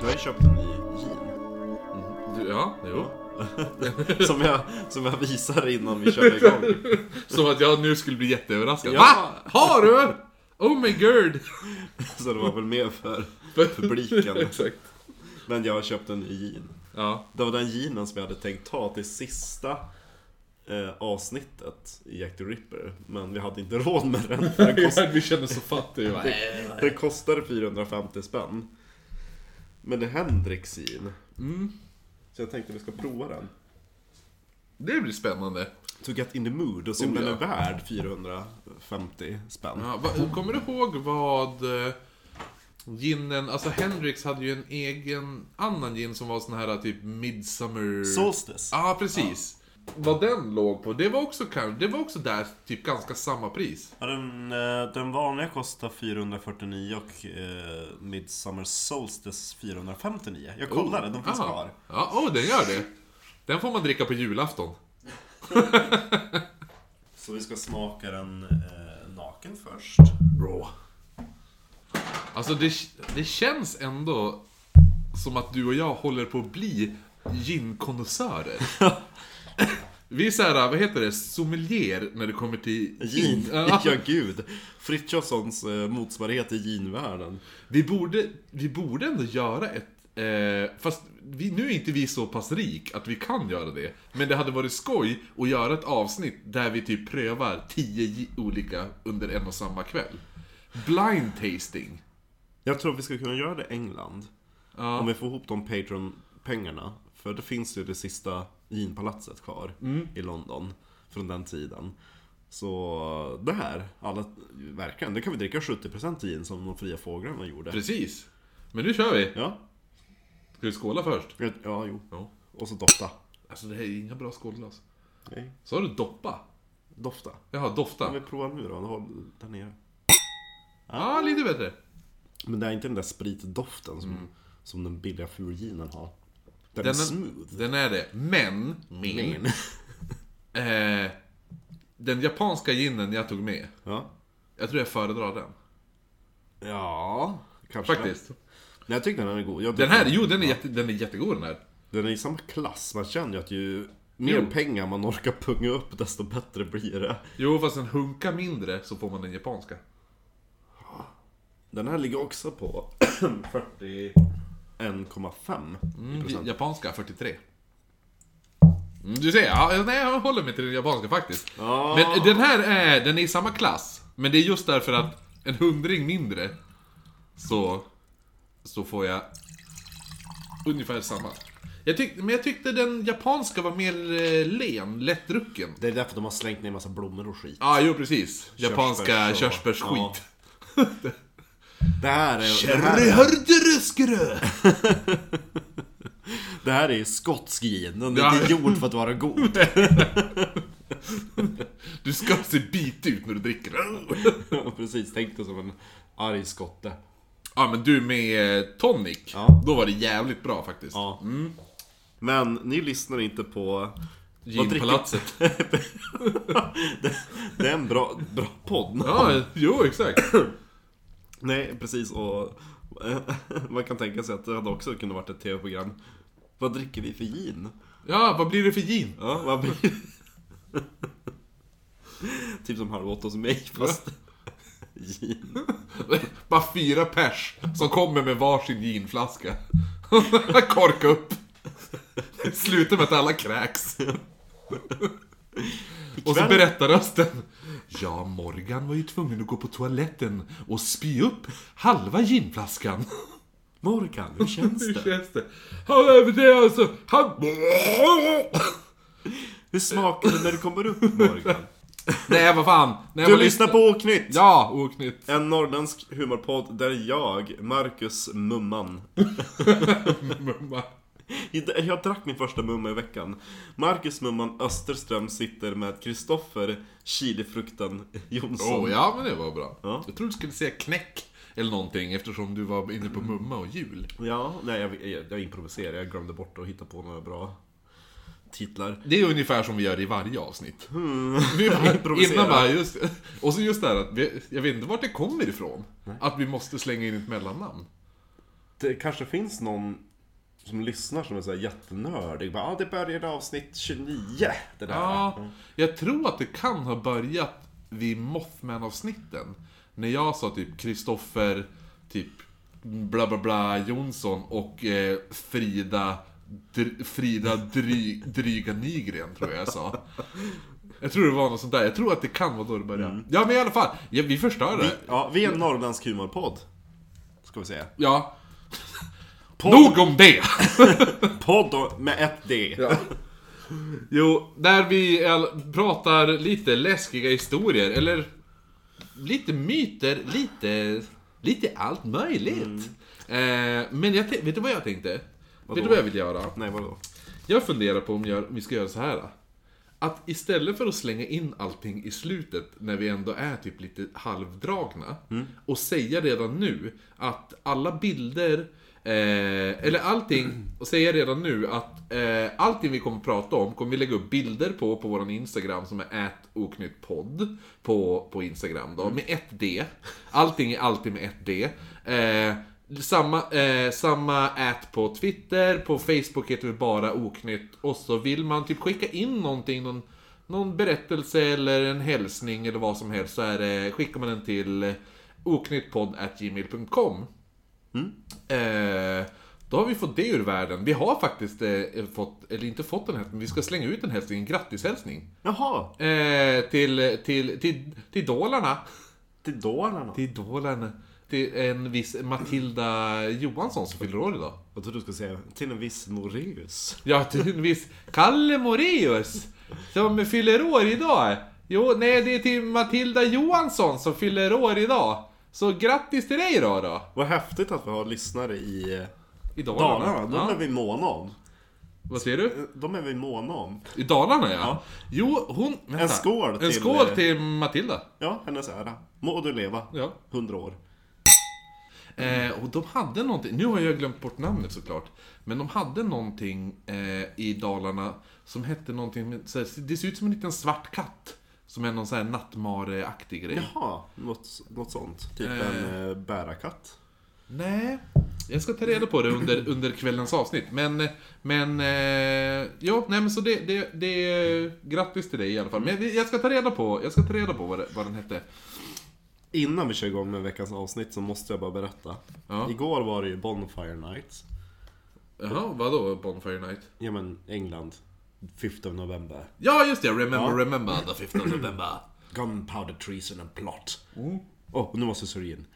Jag har ju köpt en ny jean. Du, ja, jo. Som jag, som jag visar innan vi kör igång. Som att jag nu skulle bli jätteöverraskad. Ja. Va? Har du? Oh my god! Så det var väl mer för publiken. Exakt. Men jag har köpt en ny jean. Ja. Det var den jeanen som jag hade tänkt ta till sista eh, avsnittet i Jack the Ripper. Men vi hade inte råd med den. för Den, kost, Vi känner så fattiga. va? den kostade 450 spänn. Men det är Hendrix jean. Mm. Så jag tänkte vi ska prova den. Det blir spännande. To get in the mood och se om Oh, den är värd 450 spänn. Ja, va, kommer du ihåg vad eh, ginen, alltså Hendrix hade ju en egen annan gin som var sån här typ Midsummer... Solstice. Ja, precis. Vad den låg på, det var också, det var också där typ ganska samma pris. Ja, den, eh, den vanliga kostar 449 och eh, Midsummer Solstice 459. Jag kollade, den finns Aha. kvar. Ja, oh, den gör det. Den får man dricka på julafton. Så vi ska smaka den eh, naken först. Raw. Alltså det, det känns ändå som att du och jag håller på att bli gin-konnässörer. Vi är såhär, vad heter det, sommelier när det kommer till Gin, Ja. gud. Frithiofsons eh, motsvarighet i ginvärlden. Vi borde, vi borde ändå göra ett... Eh, fast vi, nu är inte vi så pass rik att vi kan göra det. Men det hade varit skoj att göra ett avsnitt där vi typ prövar tio olika under en och samma kväll. Blind tasting. Jag tror att vi ska kunna göra det i England. Ja. Om vi får ihop de Patreon-pengarna. För det finns ju det sista ginpalatset kvar i London. Från den tiden. Så det här, alla, verkligen, det kan vi dricka 70% gin som de fria fåglarna gjorde. Precis. Men nu kör vi. Ja, Ska vi skåla först? ja jo. Ja. Och så dofta. Alltså det här är inga bra skålglas. Nej. Sa du doppa? Dofta. Jaha, dofta. vi provar nu då, håll där nere. Ja, lite bättre. Men det är inte den där spritdoften som, som den billiga furginen har. Den, Den är smooth. den är det. Men, men. Men. Eh, den japanska ginen jag tog med. Ja. Jag tror jag föredrar den. Ja, kanske. Faktiskt. Nej, jag tycker den är god. Den här, jo den är, jätte, den är jättegod den här. Den är i samma klass. Man känner ju att ju mer Jo. pengar man orkar punga upp, desto bättre blir det. Jo, fast en hunka mindre så får man den japanska. Den här ligger också på 41,5 Mm, japanska 43. Mm, du ser, ja, nej, jag håller mig till den japanska faktiskt. Ja. Men den här är, den är i samma klass. Men det är just därför att en hundring mindre så, så får jag ungefär samma. Jag tyck, men jag tyckte den japanska var mer eh, len, lättdrucken. Det är därför de har slängt ner en massa blommor och skit. Ja, ah, jo precis. Japanska Körsbärs- körsbärsskit. Det här är... Hörderuskere! det här är skotsk gin. Den är Ja. inte gjord för att vara god. Du ska se bit ut när du dricker den. Ja, Precis, tänk dig som en arg skotte. Ja men du med eh, tonic, Ja. då var det jävligt bra faktiskt. Ja. Men ni lyssnar inte på... Ginpalatset. det, det är en bra, bra podd. Ja, jo exakt. Nej, precis. Och eh, man kan tänka sig att det hade också kunnat varit ett tv-program. Vad dricker vi för gin? Ja, vad blir det för gin? Ja, vad blir Typ som Halv åtta hos mig, fast gin. Bara fyra pers som kommer med varsin ginflaska. Korka upp. Slutar med att alla kräks. Och så berättar rösten. Ja, Morgan var ju tvungen att gå på toaletten och spy upp halva ginflaskan. Morgan, hur känns Hur det? känns det? Han är det alltså... Han... Hur smakar det när det kommer upp, Morgan? Nej, vad fan. Jag Du lyssnar lyssna- på Oknytt! Ja, oknytt. En norrländsk humorpodd där jag, Marcus Mumman Mumma. Jag drack min första mumma i veckan. Marcus Mumman Österström sitter med Kristoffer Chilifrukten Jonsson. Åh, ja men det var bra. Ja. Jag trodde du skulle säga knäck eller någonting eftersom du var inne på mumma och jul. Ja, nej jag, jag, jag improviserar. Jag glömde bort att hitta på några bra titlar. Det är ungefär som vi gör i varje avsnitt. Mm. Vi bara, innan bara, just, och så just det här att vi, jag vet inte vart det kommer ifrån. Att vi måste slänga in ett mellannamn. det kanske finns någon som lyssnar som är så här jättenördig. Bara, ah, det började avsnitt 29. Det där. Ja, jag tror att det kan ha börjat vid Mothman-avsnitten. När jag sa typ Kristoffer, typ bla bla bla Jonsson och eh, Frida, dr, Frida dry, Dryga Nygren tror jag jag sa. Jag tror det var något sånt där. Jag tror att det kan vara då det började. Ja men i alla fall, ja, vi förstör det. Vi, ja, vi är en norrländsk humorpodd. Ska vi säga. Ja. Nog om det! Podd med ett D. Jo, där vi pratar lite läskiga historier, eller lite myter, lite, lite allt möjligt. Eh, men jag, vet du vad jag tänkte? Vet du vad jag vill göra? Nej, vadå? Jag funderar på om, jag, om vi ska göra så här. Att istället för att slänga in allting i slutet när vi ändå är typ lite halvdragna och säga redan nu att alla bilder Eh, eller allting, och säga redan nu att eh, allting vi kommer att prata om kommer vi lägga upp bilder på på våran Instagram som är podd på, på Instagram då, med ett D. Allting är alltid med ett D. Eh, samma, eh, samma ät på Twitter, på Facebook heter vi bara oknytt. Och så vill man typ skicka in någonting, någon, någon berättelse eller en hälsning eller vad som helst så är det, skickar man den till oknyttpodd.gmail.com eh, Då har vi fått det ur världen. Vi har faktiskt eh, fått, eller inte fått en hälsning, men vi ska slänga ut en hälsning, en grattishälsning. Jaha, Eh, till, till, till, till Dalarna. till Dalarna. Till Dalarna. Till en viss Matilda Johansson som fyller år idag. Jag trodde du skulle säga till en viss Noreus. Ja, till en viss Kalle Moreus som fyller år idag. Jo, nej, det är till Matilda Johansson som fyller år idag. Så grattis till dig då! då. Vad häftigt att vi har lyssnare i I Dalarna. Dalarna. De Ja. är vi måna om. Vad säger du? De är vi måna om. I Dalarna ja. Ja. Jo, hon... Vänta. En skål En till, skål eh, till Matilda. Ja, hennes ära. Må du leva. Ja. Hundra år. Eh, och de hade någonting, nu har jag glömt bort namnet såklart. Men de hade någonting eh, i Dalarna som hette någonting, med, så här, det ser ut som en liten svart katt. Som är någon sån här nattmare-aktig grej. Jaha, något, något sånt. Typ Eh. en eh, bärakatt. Nej, jag ska ta reda på det under, under kvällens avsnitt. Men, men, eh, ja, nej men så det, det, det, grattis till dig i alla fall. Men jag ska ta reda på, jag ska ta reda på vad, det, vad den hette. Innan vi kör igång med veckans avsnitt så måste jag bara berätta. Ja. Igår var det ju Bonfire Night. Jaha, vadå Bonfire Night? Ja men, England. 5th of November. Ja, just det, Remember, Ja. Remember, the 5th of November. Gunpowder treason and plot. Åh, oh, nu måste jag slå in.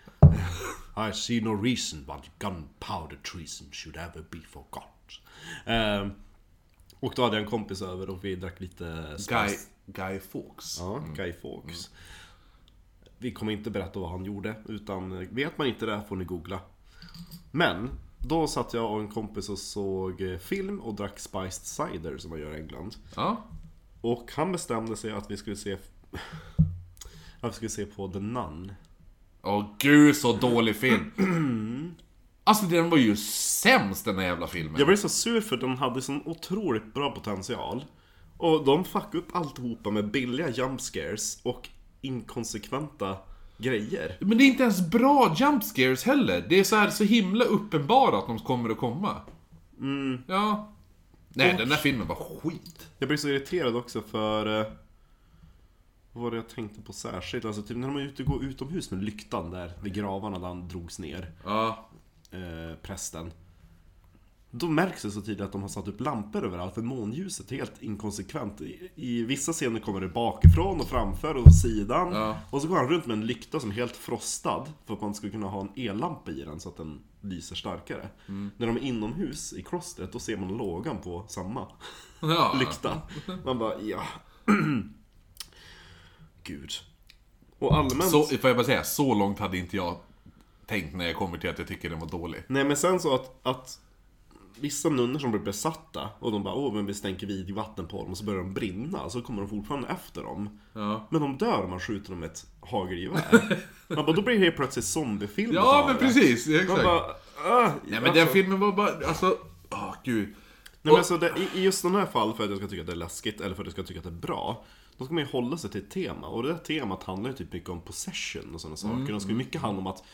I see no reason why gunpowder treason should ever be forgot. Ehm, och då hade jag en kompis över och vi drack lite Guy. Guy Fawkes. Ja, Guy Fawkes. Vi kommer inte berätta vad han gjorde, utan vet man inte det får ni googla. Men, då satt jag och en kompis och såg eh, film och drack spiced cider som man gör i England. Ja. Och han bestämde sig att vi skulle se... Att vi skulle se på The Nun. Åh gud så dålig film. Alltså den var ju sämst den här jävla filmen. Jag blev så sur för den hade sån otroligt bra potential. Och de fuckade upp alltihopa med billiga jump scares och inkonsekventa grejer. Men det är inte ens bra jump scares heller. Det är så här så himla uppenbara att de kommer att komma. Mm. Ja. Nej, Och- den där filmen var skit. Jag blev så irriterad också för... eh, Vad var det jag tänkte på särskilt? Alltså typ när de är ute och går utomhus med lyktan där vid gravarna där han drogs ner. Ja. eh, prästen. Då märks det så tydligt att de har satt upp lampor överallt, för månljuset är helt inkonsekvent. I, I vissa scener kommer det bakifrån och framför och sidan. Ja. Och så går han runt med en lykta som är helt frostad, för att man skulle kunna ha en ellampa i den så att den lyser starkare. När de är inomhus i klostret, då ser man lågan på samma ja. lykta. Man bara, ja. Gud. Och allmänt... Så, får jag bara säga, så långt hade inte jag tänkt när jag kommer till att jag tycker den var dålig. Nej men sen så att, att Vissa nunnor som blir besatta och de bara åh men vi stänker vid vatten på dem och så börjar de brinna så kommer de fortfarande efter dem. Ja. Men de dör om man skjuter dem med ett hagelgevär. Man bara, då blir det helt plötsligt zombiefilm Ja, men precis. Man Exakt. bara, ah, Nej men den filmen var bara, alltså, åh gud. Nej, men alltså det, i, I just den här fall, för att jag ska tycka att det är läskigt eller för att jag ska tycka att det är bra Då ska man ju hålla sig till ett tema, och det där temat handlar ju typ mycket om possession och sådana saker. Mm. Det ska ju mycket handla om att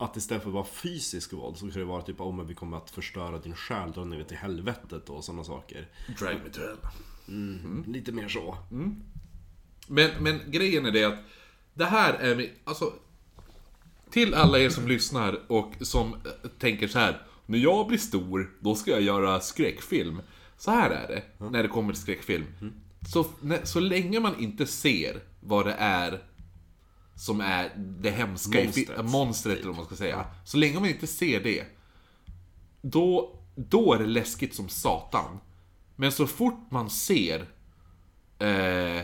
att istället för att vara fysisk våld så kan det vara typ om vi kommer att förstöra din själ, dra ner till helvetet och sådana saker. Drag me to hell. Lite mer så. Men, men grejen är det att det här är, alltså Till alla er som lyssnar och som eh, tänker så här. När jag blir stor, då ska jag göra skräckfilm. Så här är det, när det kommer till skräckfilm. Så, när, så länge man inte ser vad det är som är det hemska i fi- Monstret. monstret eller vad man ska säga. Så länge man inte ser det, då, då är det läskigt som satan. Men så fort man ser Eh,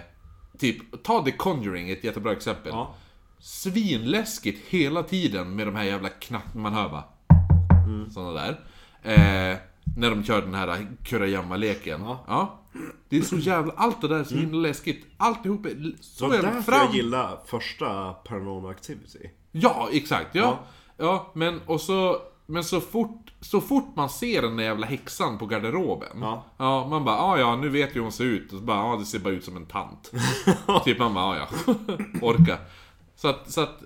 typ, ta The Conjuring, ett jättebra exempel. Ja. Svinläskigt hela tiden med de här jävla knack... Man hör bara... Såna där. Eh, när de kör den här Kurragömma-leken. Ja. Det är så jävla... Allt det där är så himla läskigt. Alltihop är l- Det så var därför fram... jag gillar första Paranormal Activity. Ja, exakt. Ja. Ja, men och så... Men så fort, så fort man ser den där jävla häxan på garderoben. Ja. man bara, ah, ja nu vet jag hur hon ser ut. Och så bara, ah, det ser bara ut som en tant. typ man bara, ah, ja, orka. Så att, så att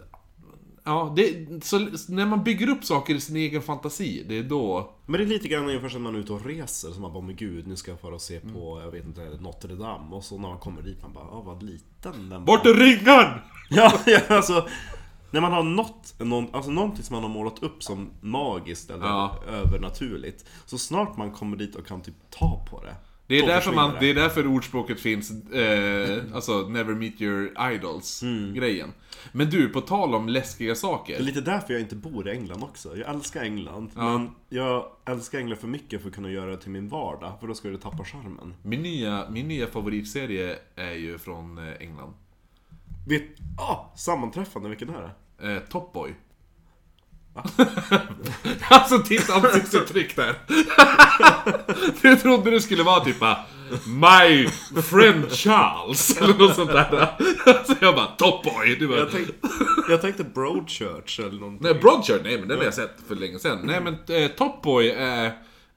Ja, det, så när man bygger upp saker i sin egen fantasi, det är då... Men det är lite grann ungefär som när man är ute och reser, som man bara men gud, nu ska jag fara och se på, Mm. jag vet inte, Notre Dame. Och så när man kommer dit, man bara, ah vad liten den Bort var. är ringan! Ja, ja, alltså. När man har nått, någon, alltså någonting som man har målat upp som magiskt eller Ja. övernaturligt. Så snart man kommer dit och kan typ ta på det. Det är, därför man, det är därför ordspråket finns, eh, alltså 'Never meet your idols'-grejen. Men du, på tal om läskiga Det är saker. lite därför jag inte bor i England också. Jag älskar England, men jag älskar England för mycket för att kunna göra det till min vardag, för då skulle det tappa charmen. Min nya, min nya favoritserie är ju från eh, England. Vet... Ah! Sammanträffande, vilken är det? Eh, Top Boy. alltså ditt ansiktsuttryck där. du trodde det skulle vara typ My friend Charles, eller något sånt där. Så jag bara, Top Boy! Du bara, Jag, tänk, jag tänkte Broadchurch eller någonting. Nej, Broadchurch, nej men den har jag sett för länge sedan. Nej men eh, Top Boy är...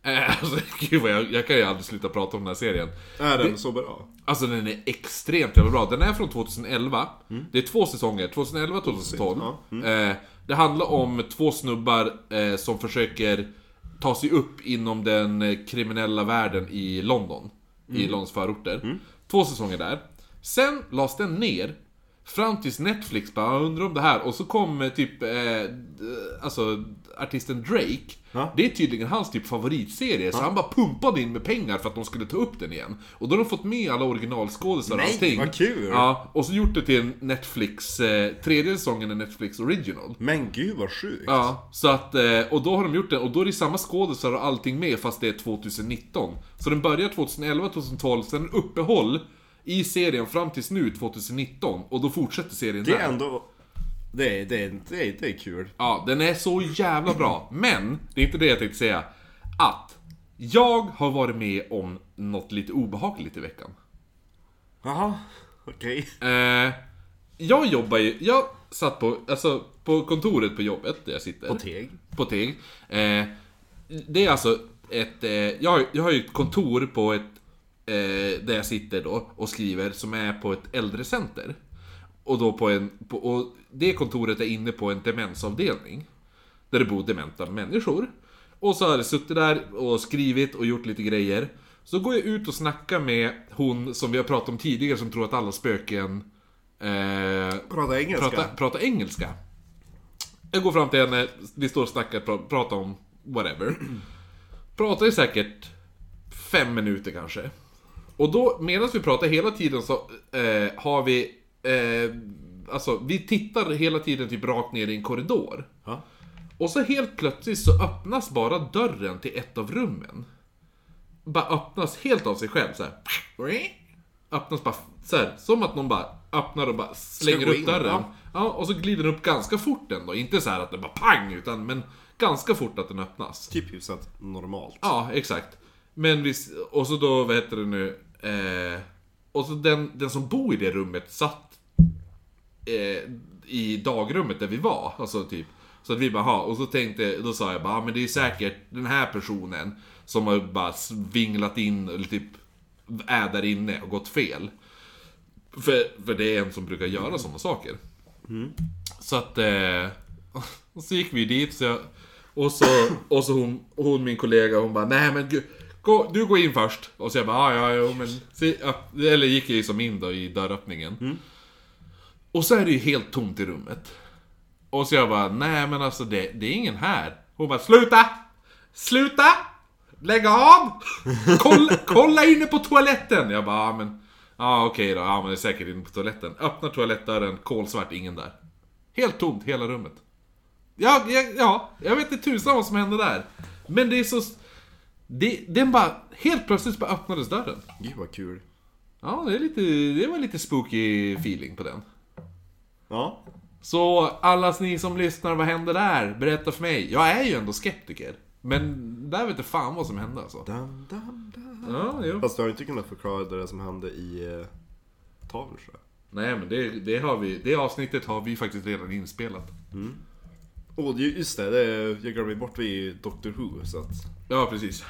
Eh, alltså, gud vad jag, jag kan ju aldrig sluta prata om den här serien. Är den så bra? Alltså den är extremt jävla bra. Den är från 2011. Det är två säsonger, 2011 och 2012. Ja, Eh, det handlar om två snubbar eh, som försöker ta sig upp inom den eh, kriminella världen i London. I Londons förorter. Två säsonger där. Sen lades den ner. Fram tills Netflix bara, "Jag undrar om det här. Och så kom typ, eh, alltså artisten Drake. Ja. Det är tydligen hans typ favoritserie, så han bara pumpade in med pengar för att de skulle ta upp den igen. Och då har de fått med alla originalskådisar och Nej, allting. vad kul! Ja, och så gjort det till en Netflix, eh, tredje säsongen är Netflix original. Men gud vad sjukt! Ja, så att, eh, och då har de gjort det, och då är det samma skådisar och allting med fast det är 2019. Så den börjar 2011, 2012, sen uppehåll i serien fram tills nu, 2019. Och då fortsätter serien Det där. är ändå... Det är, det är, det är, det är kul. Ja, den är så jävla bra. Men, det är inte det jag tänkte säga. Att jag har varit med om något lite obehagligt i veckan. Jaha, okej. Eh, jag jobbar ju, jag satt på, alltså, på kontoret på jobbet där jag sitter. På teg. På Teg. Eh, det är alltså ett, eh, jag, har- jag har ju ett kontor på ett, eh, där jag sitter då och skriver, som är på ett äldrecenter. Och då på en, på, och det kontoret är inne på en demensavdelning. Där det bor dementa människor. Och så har jag suttit där och skrivit och gjort lite grejer. Så går jag ut och snackar med hon som vi har pratat om tidigare som tror att alla spöken eh, Prata engelska. prata, prata engelska. Jag går fram till henne, vi står och snackar, pra- pratar om whatever. Pratar i säkert fem minuter kanske. Och då, medan vi pratar hela tiden så eh, har vi... Eh, alltså, vi tittar hela tiden typ rakt ner i en korridor. Ja. Och så helt plötsligt så öppnas bara dörren till ett av rummen. Bara öppnas helt av sig själv så här. Öppnas bara så här, som att någon bara öppnar och bara slänger upp in, dörren. ja. Ja. och så glider den upp ganska fort ändå. Inte så här att den bara pang, utan men ganska fort att den öppnas. Typ hyfsat normalt. Ja, exakt. Men vi, och så då, vad heter det nu? Eh, och så den, den som bor i det rummet satt eh, i dagrummet där vi var. Alltså typ. Så att vi bara, ha, och så tänkte, då sa jag bara, ja, men det är säkert den här personen som har bara vinglat in, eller typ är där inne och gått fel. För, för det är en som brukar göra sådana saker. Så att, eh, Och så gick vi dit så jag, och så, och så hon, hon, min kollega, hon bara Nej men gud, gå, du går in först. Och så jag bara "Ah, ja, ja, jo, men... Se, ja, eller gick jag som in då i dörröppningen. Och så är det ju helt tomt i rummet. Och så jag bara, nej men alltså det, det är ingen här. Hon bara, sluta! Sluta! Lägg av! Kolla, kolla inne på toaletten! Jag bara, ja men... Ja okej då, ja men det är säkert inne på toaletten. Öppnar toalettdörren, kolsvart, ingen där. Helt tomt, hela rummet. Ja, ja, ja, jag vet inte tusan vad som hände där. Men det är så... Det, den bara, helt plötsligt bara öppnades dörren. Gud vad kul. Ja, det, är lite, det var lite spooky feeling på den. Ja. Så alla ni som lyssnar, vad hände där? Berätta för mig. Jag är ju ändå skeptiker. Men där vet jag fan vad som hände alltså. Dum, dum, dum. Ja, jo. Fast du har inte kunnat förklara det som hände i eh, Tavelsjö. Nej men det, det har vi, det avsnittet har vi faktiskt redan inspelat. Åh, ju- just det, det jag glömde bort vid Doctor Who, så att Ja, precis.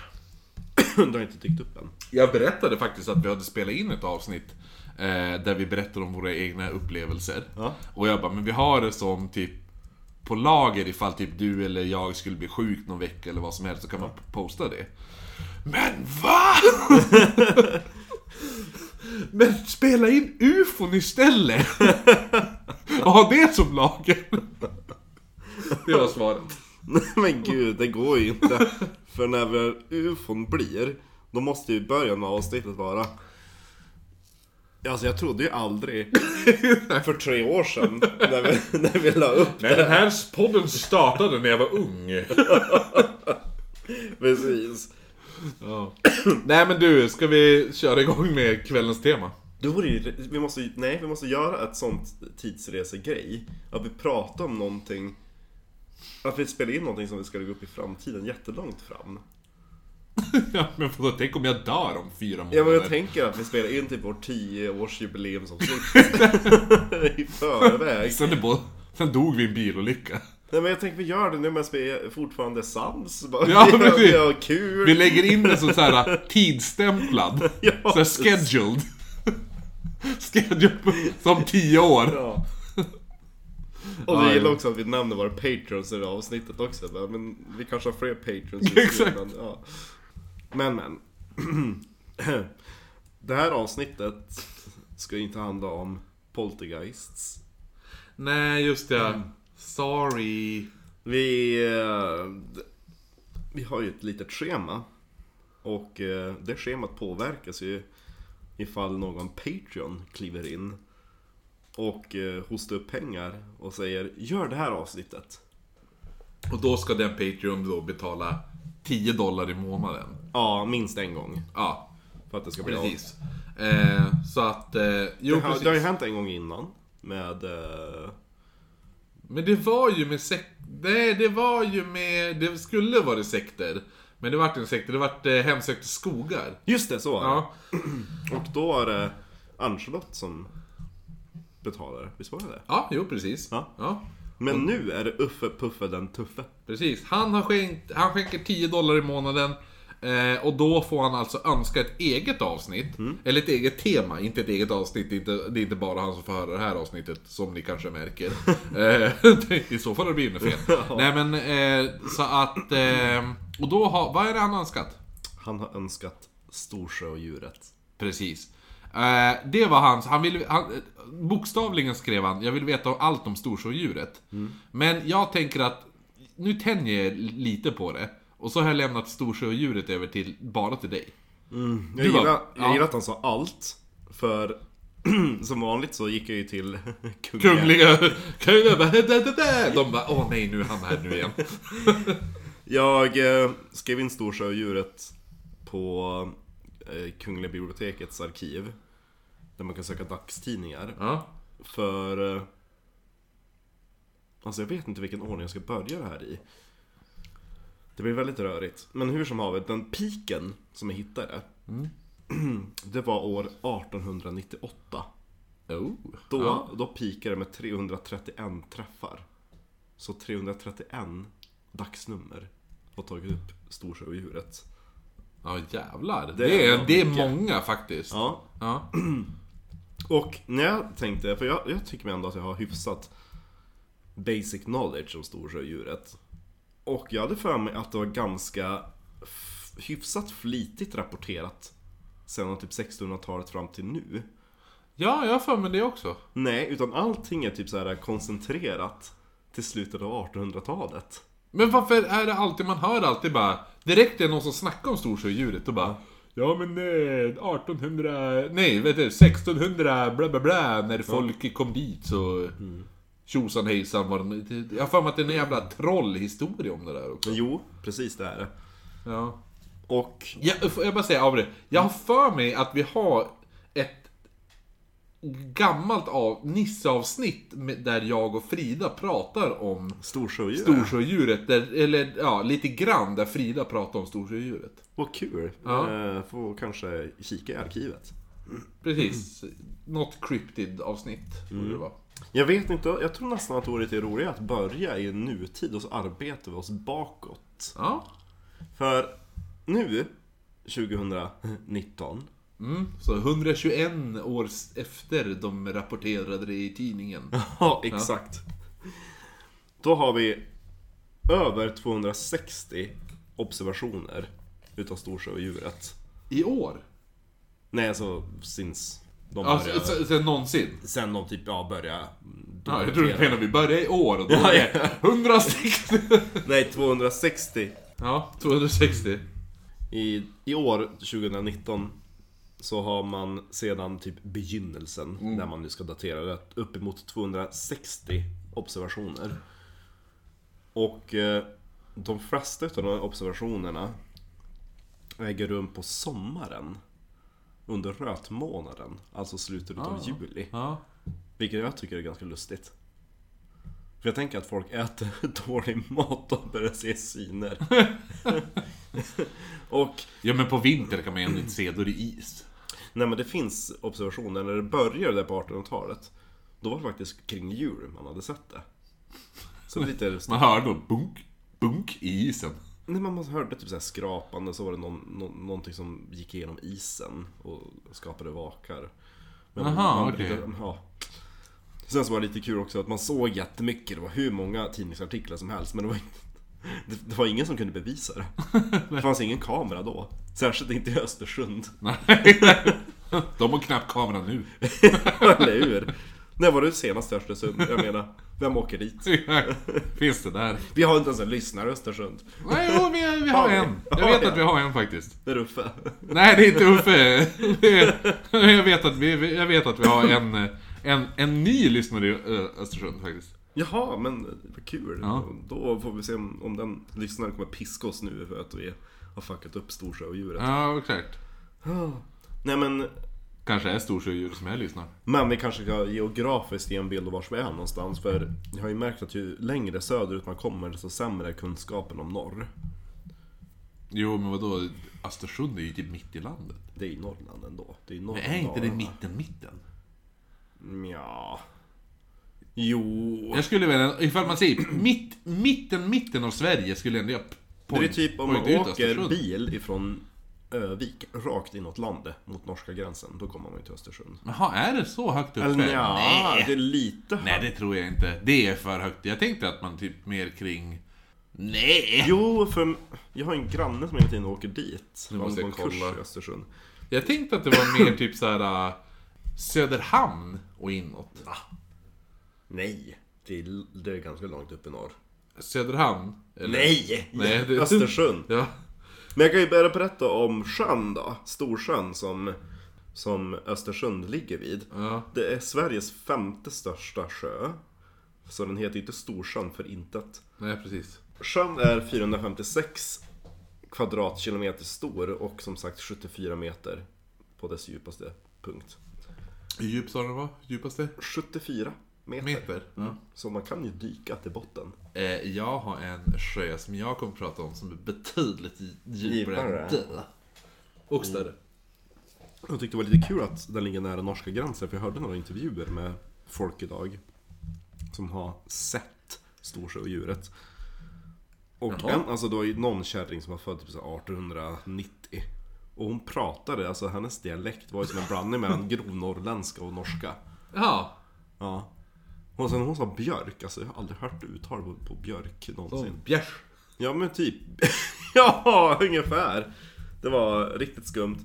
det har inte dykt upp än. Jag berättade faktiskt att vi hade spelat in ett avsnitt eh, där vi berättade om våra egna upplevelser. Ja. Och jag bara, men vi har det som typ på lager ifall typ du eller jag skulle bli sjuk någon vecka eller vad som helst så kan man posta det. Men VA? men spela in ufon istället! Och ha det som lager! Det var svaret. Men gud, det går ju inte. För när väl ufon blir, då måste ju början av avsnittet vara... Alltså jag trodde ju aldrig, för tre år sedan, när vi, när vi la upp Nej, den här podden startade när jag var ung. precis. Ja. Nej men du, ska vi köra igång med kvällens tema? Vore ju, vi måste, nej, vi måste göra ett sånt tidsresegrej. Att vi pratar om någonting, att vi spelar in någonting som vi ska lägga upp i framtiden, jättelångt fram. Ja, men vadå, tänk om jag dör om fyra månader? Ja men jag tänker att vi spelar in typ vårt 10-årsjubileumsavsnitt i förväg. Sen, det bo- sen dog vi i en bilolycka. Nej men jag tänker vi gör det nu medan vi är fortfarande sams. Bara, Ja, vi, precis. vi har kul. Vi lägger in den som såhär tidsstämplad. Ja, såhär scheduled. scheduled som tio år. Ja. Och Ja, vi gillar också att vi nämner våra patrons i det avsnittet också. Men vi kanske har fler patrons just nu, Exakt. Men, ja. men, men. Det här avsnittet ska inte handla om poltergeists. Nej, just det. Sorry. Vi, eh, vi har ju ett litet schema. Och eh, det schemat påverkas ju ifall någon Patreon kliver in och eh, hostar upp pengar och säger Gör det här avsnittet. Och då ska den Patreon då betala 10 dollar i månaden. Ja, minst en gång. Ja, För att det ska bli av. precis. Eh, så att, eh, jo Det har, precis. det har ju hänt en gång innan. Med... Eh, Men det var ju med sek... Nej, det var ju med... Det skulle vara sekter. Men det vart en sekter, det vart eh, hemsökta skogar. just det, så var det. Ja. Och då var det Ann-Charlotte som betalade. Visst var det det? Ja, jo precis. Ja. ja. Men nu är det Uffe Puffe den tuffe. Precis. Han, har skänkt, han skänker 10 dollar i månaden. Eh, och då får han alltså önska ett eget avsnitt. Eller ett eget tema, inte ett eget avsnitt. Det är inte, det är inte bara han som får höra det här avsnittet, som ni kanske märker. eh, I så fall har det blivit fel. Nej men, eh, så att... Eh, och då har... Vad är det han har önskat? Han har önskat Storsjöodjuret. Precis. Eh, det var hans, han ville, han, bokstavligen skrev han, jag vill veta allt om storsjödjuret. Men jag tänker att, nu tänjer jag lite på det. Och så har jag lämnat storsjödjuret över till, bara till dig. Jag, Du gillar, var- jag ja. gillar att han sa allt. För som vanligt så gick jag ju till kungliga. Kungliga, bara. De bara, åh nej nu är han här nu igen. Jag eh, skrev in Storsjöodjuret på eh, Kungliga bibliotekets arkiv. Där man kan söka dagstidningar. Ja, För... Eh, alltså jag vet inte vilken ordning jag ska börja det här i. Det blir väldigt rörigt. Men hur som haver, den piken som jag hittade. Det var år 1898. oh. Då, ja. då pikade det med 331 träffar. Så 331 dagsnummer har tagit upp Storsjöodjuret. ja jävlar. Det Det är är, det är mycket. många faktiskt. Ja, Ja. och när jag tänkte, för jag, jag tycker mig ändå att jag har hyfsat basic knowledge om storsjödjuret. Och jag hade för mig att det var ganska hyfsat flitigt rapporterat sedan typ 1600-talet fram till nu. Ja, jag har för mig det också. Nej, utan allting är typ så här koncentrerat till slutet av 1800-talet. Men varför är det alltid, man hör alltid bara, direkt är det någon som snackar om storsjödjuret och bara Ja men eh, 1800, nej vet du, 1600 bla bla bla när folk kom dit så Tjosan hejsan var de, Jag har för mig att det är en jävla trollhistoria om det där också. Jo, precis det är det. Ja. Och Jag, jag bara säga av det. Jag har för mig att vi har ett gammalt av, Nisse-avsnitt där jag och Frida pratar om storsjödjur. Storsjödjuret, där, eller ja, lite grann där Frida pratar om Storsjödjuret. Vad kul. Ja. Eh, får kanske kika i arkivet. Precis. Något cryptid avsnitt borde det vara. Jag vet inte, jag tror nästan att vore lite roligare att börja i nutid och så arbetar vi oss bakåt. Ja. För nu, 2019, Mm. Så 121 år efter de rapporterade det i tidningen. ja exakt. Då har vi över 260 observationer utav storsjödjuret. I år? Nej, alltså since de Ja, började... sen, sen någonsin? Sen de typ, ja, började... Ja, jag tror du menar vi börjar i år och då Ja, är det 160. Nej, 260. Ja, 260. I, I år, 2019, så har man sedan typ begynnelsen, när man nu ska datera det, uppemot 260 observationer. Och eh, de flesta av de här observationerna äger rum på sommaren. Under rötmånaden, alltså slutet av juli. Ja. Vilket jag tycker är ganska lustigt. För jag tänker att folk äter dålig mat och börjar se syner. och Ja men på vintern kan man ju ändå inte se, då är det is. Nej men det finns observationer, när det började där på 1800-talet Då var det faktiskt kring jul man hade sett det Så lite Man hör då bunk, bunk i isen. Nej men man hörde typ så här skrapande, så var det någon, nå- någonting som gick igenom isen och skapade vakar Men Aha, okej. ja. Sen så var det lite kul också att man såg jättemycket, det var hur många tidningsartiklar som helst men det var inte det, det var ingen som kunde bevisa det. Det fanns ingen kamera då. Särskilt inte i Östersund. Nej. De har knappt kamera nu. Eller hur? När var du senast i Östersund? Jag menar, vem åker dit? Finns det där? Vi har inte ens en lyssnare i Östersund. Nej, jo, vi, vi har en. Jag vet att vi har en faktiskt. Det är Uffe. Nej, det är inte Uffe. Är- Jag vet att vi, jag vet att vi har en, en, en ny lyssnare i Östersund faktiskt. Jaha, men vad kul. Ja. Då får vi se om, om den lyssnaren kommer piska oss nu för att vi har fuckat upp storsjöodjuret. Ja, exakt. Nej men, Kanske är storsjödjur som jag lyssnar. men vi kanske ska geografiskt ge en bild av var vi är någonstans. För jag har ju märkt att ju längre söderut man kommer desto sämre är kunskapen om norr. Jo, men vadå? Östersund är ju typ mitt i landet. Det är i Norrland ändå. Det är norr Men är inte det mitten, mitten? Ja. Jo. Jag skulle väl, ifall man säger mitt, mitten, mitten av Sverige skulle ändå jag Det är typ om man åker Östersund. bil ifrån Övik rakt inåt landet mot norska gränsen, då kommer man ju till Östersund. Jaha, är det så högt uppe? Eller ja, Nej. det är lite Nej, det tror jag inte. Det är för högt. Jag tänkte att man typ mer kring... Nej! Jo, för jag har en granne som hela tiden åker dit. Nu måste jag en kurs kolla. i Östersund. Jag tänkte att det var mer typ så här äh, Söderhamn och inåt. Nej, det är, det är ganska långt upp i norr. Söderhamn? Eller? Nej! Nej, det- Östersund. Ja. Men jag kan ju börja berätta om sjön då, Storsjön som, som Östersund ligger vid. Ja. Det är Sveriges femte största sjö. Så den heter inte Storsjön för intet. Nej, precis. Sjön är 456 kvadratkilometer stor och som sagt 74 meter på dess djupaste punkt. Hur djup sa den var? Djupaste? 74 meter. Meter. Ja. Så man kan ju dyka till botten. Eh, jag har en sjö som jag kommer att prata om som är betydligt djupare än den. Och större. Jag tyckte det var lite kul att den ligger nära norska gränsen för jag hörde några intervjuer med folk idag som har sett storsjöodjuret. Och Jaha. en, alltså det var ju någon kärring som var född typ så här 1890 Och hon pratade, alltså hennes dialekt var ju som en blandning mellan grovnorrländska och norska Ja. Ja Och sen hon sa björk, alltså jag har aldrig hört uttal på, på björk någonsin. Bjärs. Ja men typ. ja, ungefär. Det var riktigt skumt.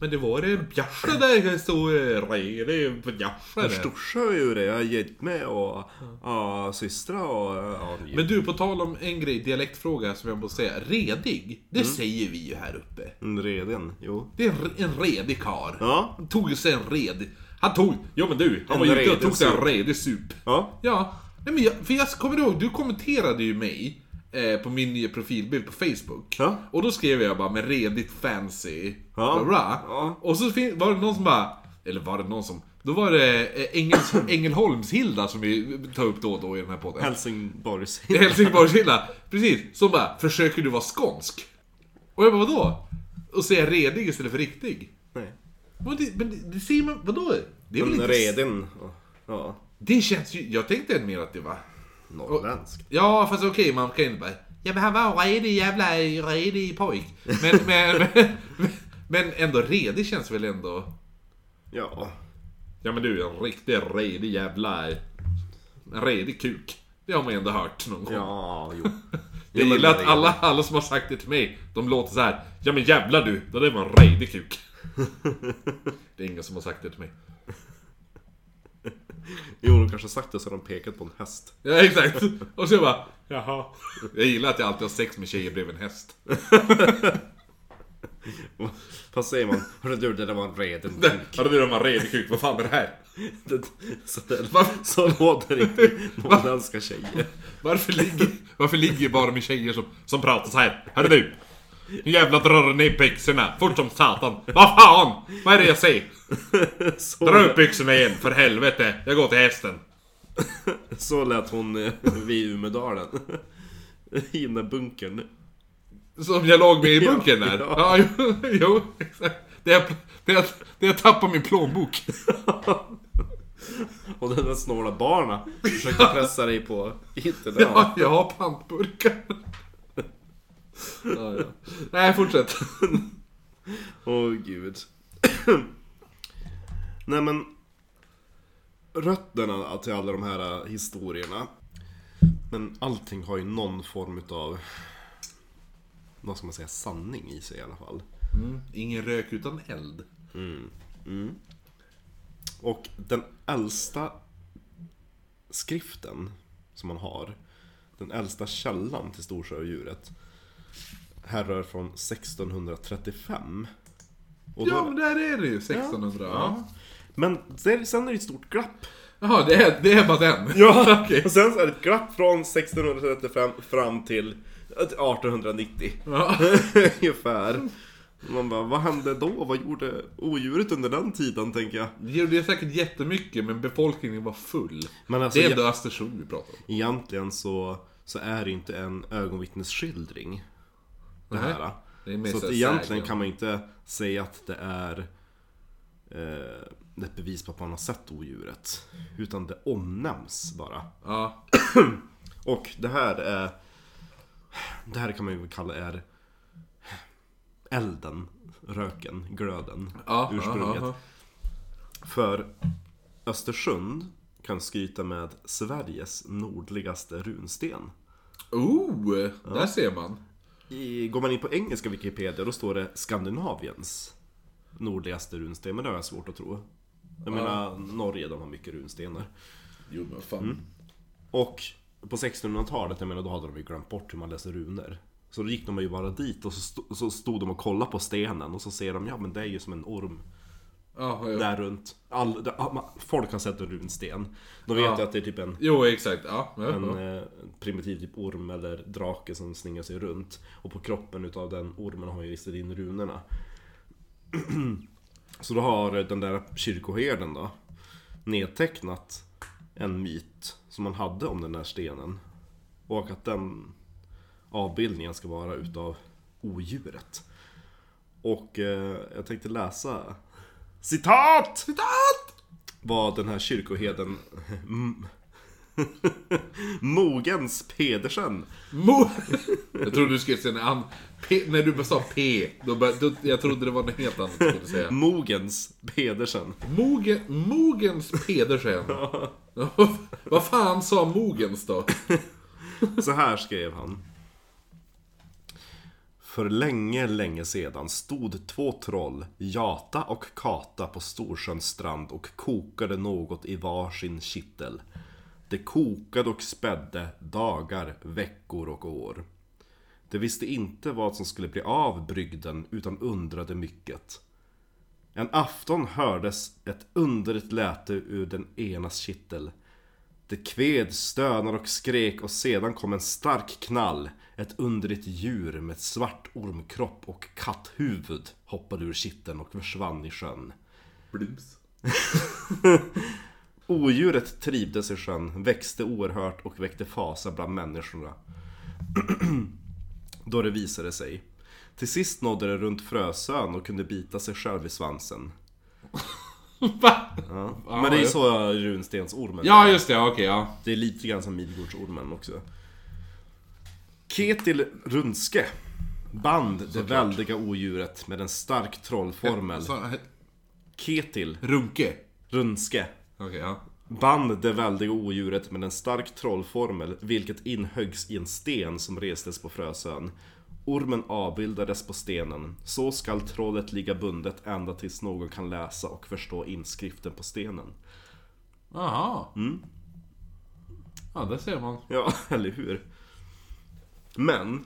Men det var det bjärsa där det stod eh, redig bjärsa där. Storsa är ju det, jag har gett med och ja, systrar och ja, Men du, på tal om en grej, dialektfråga som jag måste säga. Redig, Mm. det säger vi ju här uppe. en reden, jo. Det är en, redig karl. Ja, tog sig en red. Han tog, jo men du, han var ute och tog sig en redig sup. ja. Ja, nej men jag, för jag kommer ihåg, du kommenterade ju mig eh, på min nya profilbild på Facebook. Ja. Och då skrev jag bara med redigt fancy, Ja. bla bla. Ja. Och så var det någon som bara, eller var det någon som, då var det eh, Engels, Ängelholmshilda som vi tar upp då och då i den här podden. Helsingborgs. Helsingborgshilda, precis. Som bara, försöker du vara skånsk? Och jag bara, vadå? Och säga redig istället för riktig? Nej. Men det, men det, ser man, vadå? Det är väl En inte... reden. Ja, Det känns ju, jag tänkte mer att det var... norrländsk. Ja, fast okej, man kan ju inte bara... Ja men han var en redig jävla redig pojk. Men, men, men, men ändå redig känns väl ändå... Ja. Ja men du, en riktig redig jävla... En redig kuk. Det har man ju ändå hört någon gång. Ja, jo. Jag men gillar att alla, alla som har sagt det till mig, de låter så här. Ja men jävlar du, det där var en redig kuk. Det är ingen som har sagt det till mig. Jo, de kanske sagt det så har de pekat på en häst. Ja exakt. Och så jag bara, jaha. Jag gillar att jag alltid har sex med tjejer bredvid en häst. Fast säger man, hörru du, det där var en reden Det- kuk. Ja, det är en redig kuk, vad fan är det här? Det- Så, det, Varför- så låter inte norrländska tjejer. Varför ligger, varför ligger bara med tjejer som, som pratar så här? Hörru du! Nu jävlar drar ner byxorna, fort som satan. Vad fan! Vad är det jag säger? Så, Dra upp byxorna igen, för helvete. Jag går till hästen. så lät hon eh, vid Umedalen. I den där bunkern. Som jag låg med i bunkern där? ja. Ja, jo, jo exakt. Det jag, det jag, det jag tappade min plånbok. Och den där snåla barna försökte pressa dig på internet. Ja, jag har pantburkar. Ja, ja. Nej, fortsätt. Åh gud. Nej men... Rötterna till alla de här historierna. Men allting har ju någon form utav... Vad ska man säga? Sanning i sig i alla fall. Ingen rök utan eld. Och den äldsta skriften som man har, den äldsta källan till storsjöodjuret, härrör från 1635. Och Ja, men där är det ju. 1600. Ja. Ja. Men sen är det ett stort glapp. Jaha, det är, det är bara den? Ja, Okej. och sen så är det ett glapp från 1635 fram till 1890. Ja. Ungefär. Man bara, vad hände då? Vad gjorde odjuret under den tiden, tänker jag. Det gjorde säkert jättemycket, men befolkningen var full. Men alltså, det är ändå Östersund vi pratar om. egentligen så, så är det inte en ögonvittnesskildring. Det här. det så så egentligen kan man inte säga att det är eh, ett bevis på att man har sett odjuret. Utan det omnämns bara. Ja. Och det här är... Det här kan man ju kalla är elden, röken, glöden, Ja, ursprunget. ja. För Östersund kan skryta med Sveriges nordligaste runsten. Oh, där ser man. I, går man in på engelska Wikipedia då står det Skandinaviens nordligaste runsten, men det har jag svårt att tro. Jag menar, Norge de har mycket runstenar. Jo men fan. Mm. Och på 1600-talet, jag menar då hade de ju glömt bort hur man läser runor. Så då gick de ju bara dit och så, sto- så stod de och kollade på stenen och så ser de, ja men det är ju som en orm Ja, ja. där runt. All, ah, folk har sett en runsten. De vet Ja. att det är typ en, Jo, exakt. Ja, en eh, primitiv typ orm eller drake som slingar sig runt. Och på kroppen utav den ormen har ju ristat in runorna. Så då har den där kyrkoherden då nedtecknat en myt som man hade om den där stenen. Och att den avbildningen ska vara utav odjuret. Och eh, jag tänkte läsa citat! Citat! Vad den här kyrkoheden mm, Mogens Pedersen. Mo... Jag trodde du skulle säga när, han, P, när du bara sa P, då, bör, då, jag trodde det var något helt annat du skulle säga. Mogens Pedersen. Mogen, Mogens Pedersen. Vad fan sa Mogens då? Så här skrev han. För länge, länge sedan stod två troll, Jata och Kata på Storsjöns strand och kokade något i varsin kittel. Det kokade och spädde dagar, veckor och år. De visste inte vad som skulle bli av brygden utan undrade mycket. En afton hördes ett underligt läte ur den enas kittel. Det kved, stönade och skrek och sedan kom en stark knall. Ett underligt djur med svart ormkropp och katthuvud hoppade ur kitteln och försvann i sjön. Blus. Odjuret trivdes i sjön, växte oerhört och väckte fasa bland människorna. Då det visade sig. Till sist nådde det runt Frösön och kunde bita sig själv i svansen. Va? Ja. Men det är ju så runstensormen Ja, just det. Okej, ja. Det är lite grann som Midgårdsormen också. Ketil Runske band det väldiga odjuret med en stark trollformel. Ketil runke. Runske Okej, ja. band det väldiga odjuret med en stark trollformel, vilket inhöggs i en sten som restes på Frösön. Ormen avbildades på stenen. Så skall trollet ligga bundet ända tills någon kan läsa och förstå inskriften på stenen. Jaha. Ja, där ser man. Ja, eller hur? Men,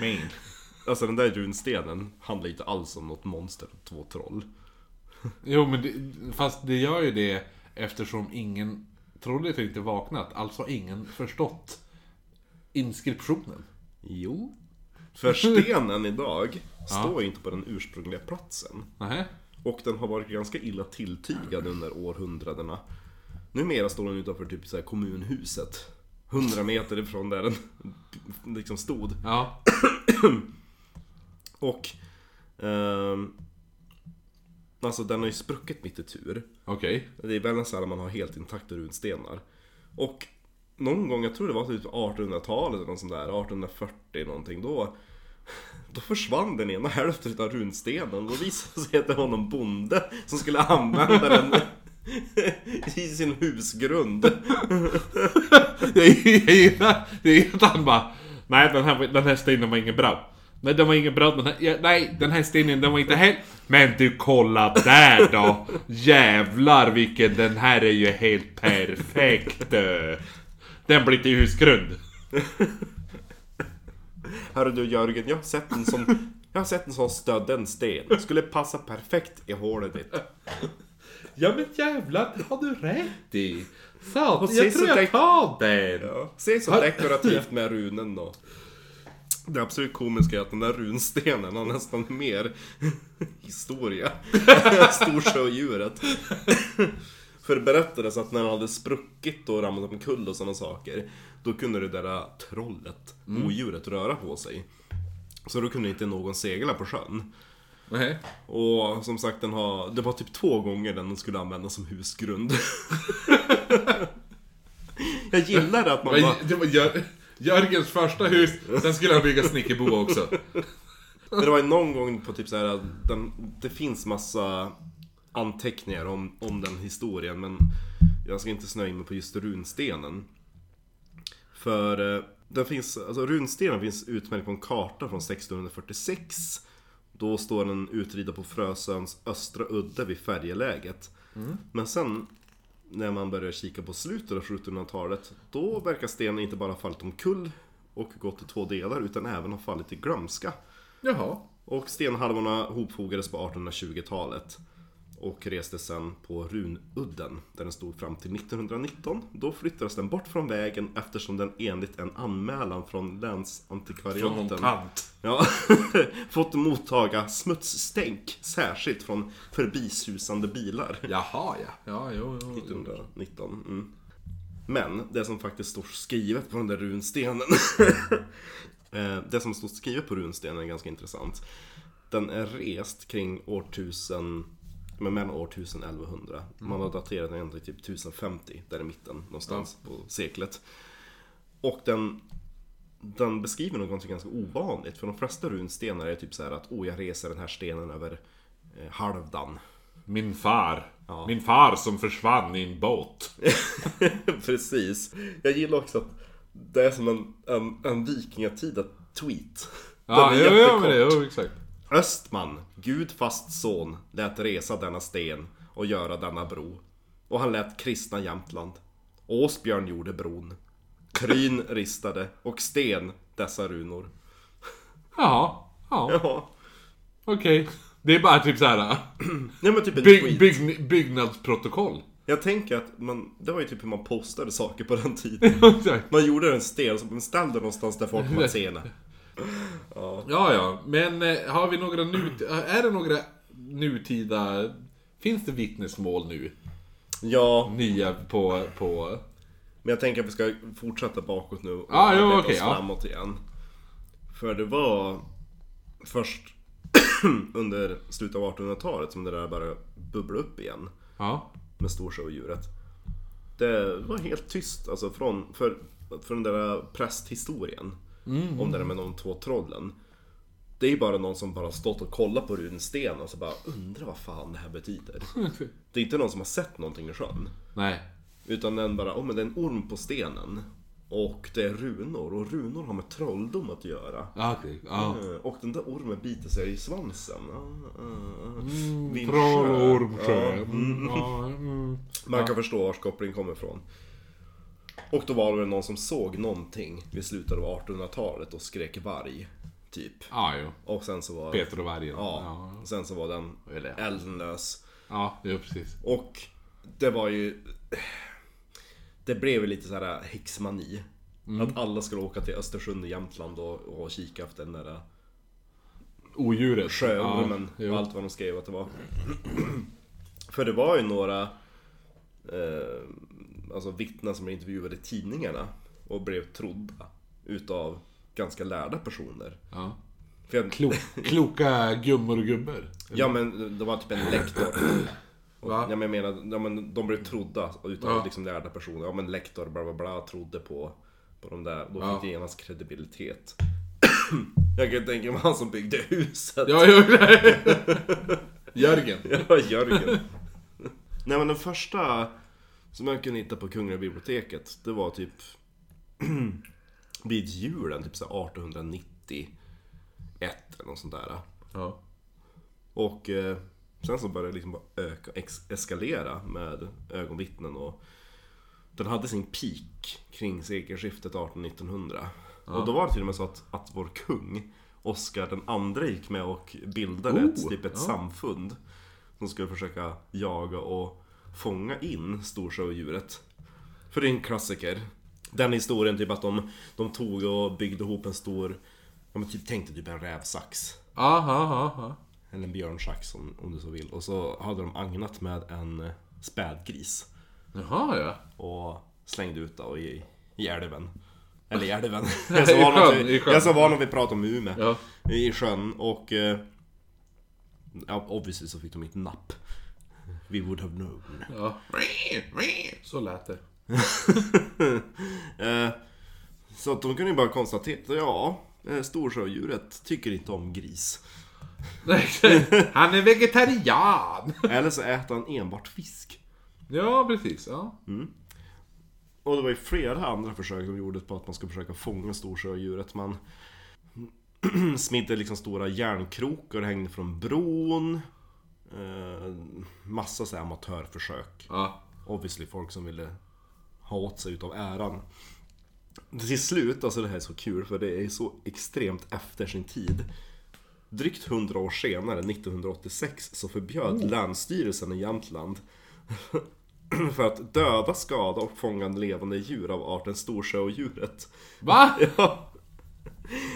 Men. alltså den där runstenen handlar inte alls om något monster, två troll. Jo, men det, fast det gör ju det eftersom ingen trollet inte vaknat. Alltså har ingen förstått inskriptionen. Jo. För stenen idag står ju inte på den ursprungliga platsen. Nähä? Och den har varit ganska illa tilltygad under århundradena. Numera står den utanför typ så kommunhuset. 100 meter ifrån där den liksom stod. Ja. Och... ehm, alltså den har ju spruckit mitt i tur. Okej. Det är väldigt sällan man har helt intakta runstenar. Och någon gång, jag tror det var typ 1800-talet eller något sånt där, 1840 någonting, då då försvann den ena hälften av runstenen. Då visade det sig att det var någon bonde som skulle använda den i sin husgrund. Jag gillar, jag gillar att han bara... Nej, den här, den här stenen var ingen bra. Nej, den var ingen bra. Den här, ja, nej, den här stenen den var inte helt... Men du, kolla där då! Jävlar vilken... Den här är ju helt perfekt! Den blir till husgrund. Hörru du Jörgen, jag har sett en sån jag har sett en sån stödden sten. Skulle passa perfekt i hålet ditt. Ja men jävlar, det har du rätt i. Och jag tror jag tar den. Ja, se så dekorativt med runen då. Det absolut komiska är att den där runstenen har nästan mer historia. Storsjödjuret. För det berättades att när den hade spruckit och ramlat omkull och sådana saker. Då kunde det där trollet, odjuret, röra på sig. Så då kunde inte någon segla på sjön. Nej. Och som sagt, den har, det var typ två gånger den skulle användas som husgrund. Jag gillar att man bara... Det var Jör, Jörgens första hus, sen skulle han bygga snickerboa också. Men det var ju någon gång på typ så här, den, det finns massa anteckningar om, om den historien men jag ska inte snöa in mig på just runstenen. För eh, den finns, alltså runstenen finns utmärkt på en karta från 1646. Då står den utrida på Frösöns östra udde vid färjeläget. Men sen när man börjar kika på slutet av 1700-talet Då verkar stenen inte bara ha fallit omkull och gått i två delar utan även ha fallit i glömska. Jaha. Och stenhalvorna hopfogades på 1820-talet och restes sen på Runudden där den stod fram till 1919. Då flyttades den bort från vägen eftersom den enligt en anmälan från Från länsantikvariaten tant. ja, fått mottaga smutsstänk särskilt från förbisusande bilar. Jaha ja. Ja, jo, jo. 1919. Mm. Men det som faktiskt står skrivet på den där runstenen eh, Det som står skrivet på runstenen är ganska intressant Den är rest kring år men mellan år 1000 och 1100. Man har daterat den till typ 1050, där i mitten någonstans på seklet. Och den, den beskriver något ganska ovanligt, för de flesta runstenar är typ så här att oh, jag reser den här stenen över eh, Halvdan. Min far. Min far som försvann i en båt. Precis. Jag gillar också att det är som en, en, en vikingatida tweet. Ja, Den är ja, ja, jättekort. men det, ja, exakt. Östman, Gud fast son, lät resa denna sten och göra denna bro. Och han lät kristna Jämtland. Åsbjörn gjorde bron. Kryn ristade och sten dessa runor. Jaha. Ja, Ja, okej. Det är bara typ såhär... ja men typ en Byg, bygg, byggnadsprotokoll. Jag tänker att man, det var ju typ hur man postade saker på den tiden. Man gjorde en sten som man ställde någonstans där folk var sena. Ja, ja. Men eh, har vi några nu... Är det några nutida... Finns det vittnesmål nu? Ja, Nya på... på... men jag tänker att vi ska fortsätta bakåt nu och Ah, jo, okej, oss ja. framåt igen. För det var först under slutet av 1800-talet som det där började bubbla upp igen Ja. med storsjöodjuret. Det var helt tyst alltså från, för, för den där prästhistorien om det där med de två trollen. Det är ju bara någon som bara stått och kollat på runsten och så bara undrar vad fan det här betyder. Det är inte någon som har sett någonting i sjön. Nej. Utan den bara, oh men det är en orm på stenen. Och det är runor, och runor har med trolldom att göra. Okej. Ja. Eh, Och den där ormen biter sig i svansen. Ah, ah, ah. En Troll och sjö. ormsjö. Ja, Mm, ja, mm. man kan förstå vars kopplingen kommer ifrån. Och då var det någon som såg någonting vid slutet av 1800-talet och skrek varg. Typ. Ja, jo. Och sen så var... Peter och vargen. Ja, Ja, sen så var den Eller- elden lös. ja jo, precis. Och det var ju... Det blev ju lite så här häxmani. Att alla skulle åka till Östersund i Jämtland och, och kika efter den där Odjuret. sjöormen Ja, och allt vad de skrev att det var. För det var ju några eh, alltså vittnen som blev intervjuade i tidningarna och blev trodda utav ganska lärda personer. Ja. För jag, Klo kloka gummor och gubbar. ja men det var typ en lektor. Och, ja, men jag menar, ja, men de blev trodda utav Ja. liksom lärda personer. Ja men lektor bla bla bla trodde på, på de där. Då fick det genast kredibilitet. jag kan tänka mig han som byggde huset. Ja, jo. Jörgen. Ja, Jörgen. Nej men den första som jag kunde hitta på Kungliga biblioteket, det var typ vid julen, typ så här 1891 eller något sånt där. Ja. Och eh, sen så började det liksom bara öka, ex- eskalera med ögonvittnen och den hade sin peak kring sekelskiftet 1800-1900. Och då var det till och med så att, att vår kung, Oscar den andre gick med och bildade ett, Oh, typ ett ja. samfund som skulle försöka jaga och fånga in storsjöodjuret. För det är en klassiker. Den historien typ att de, de tog och byggde ihop en stor, ja men typ tänkte typ en rävsax. Aha, aha, aha. Eller en björnsax om, om du så vill. Och så hade de agnat med en spädgris. Jaha, ja. Och slängde ut då i, i älven. Eller i älven. jag är så van att vi- jag är så van att vi pratar om Umeå. Ja. I sjön och... eh, Ja, obviously så fick de inte napp. We would have known. ja. Så lät det. Eh, Så att de kunde ju bara konstatera, ja, eh, storsjödjuret tycker inte om gris. Han är vegetarian! Eller så äter han enbart fisk. Ja, precis. Ja. Och det var ju flera andra försök som gjordes på att man skulle försöka fånga storsjödjuret. Man smidde liksom stora järnkrokar och hängde från bron. Eh, massa så här amatörförsök. Ja. Obviously folk som ville ha åt sig utav äran. Till slut, alltså det här är så kul för det är så extremt efter sin tid. Drygt 100 år senare, 1986, så förbjöd Länsstyrelsen i Jämtland för att döda, skada och fånga levande djur av arten storsjöodjuret. Va? Ja.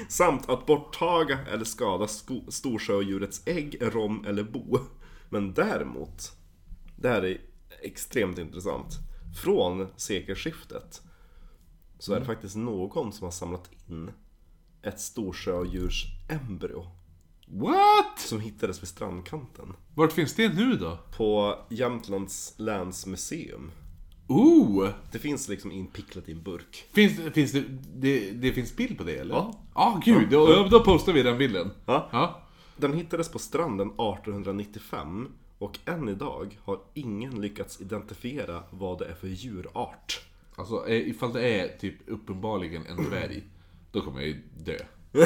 Samt att borttaga eller skada storsjöodjurets ägg, rom eller bo. Men däremot, det här är extremt intressant. Från sekelskiftet så är det faktiskt någon som har samlat in ett storsjödjurs embryo What? som hittades vid strandkanten. Vart finns det nu då? På Jämtlands länsmuseum. Oh! Det finns liksom inpicklat i en burk. Finns, finns det, det, det finns bild på det eller? Ja. Ja, gud. Då, då postar vi den bilden. Ja. Ja. Den hittades på stranden 1895 och än idag har ingen lyckats identifiera vad det är för djurart. Alltså eh, ifall det är typ uppenbarligen en dvärg, då kommer jag ju dö.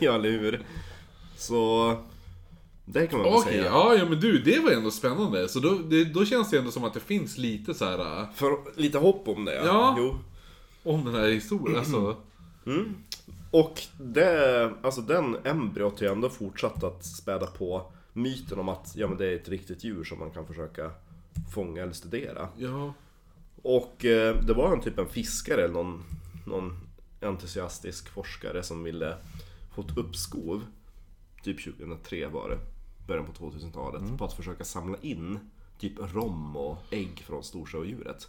ja, eller hur? Så... Det kan man väl Okej, säga. ja, ja men du, det var ändå spännande. Så då, det, då känns det ändå som att det finns lite så här äh, För lite hopp om det. Ja. Jo. om den här historien. Alltså, Och det, alltså den embryot har ju ändå fortsatt att späda på myten om att ja, men det är ett riktigt djur som man kan försöka fånga eller studera. ja. Och eh, det var en typ en fiskare eller någon, någon entusiastisk forskare som ville få ett uppskov, typ 2003 var det, början på 2000-talet, på att försöka samla in typ rom och ägg från storsjödjuret.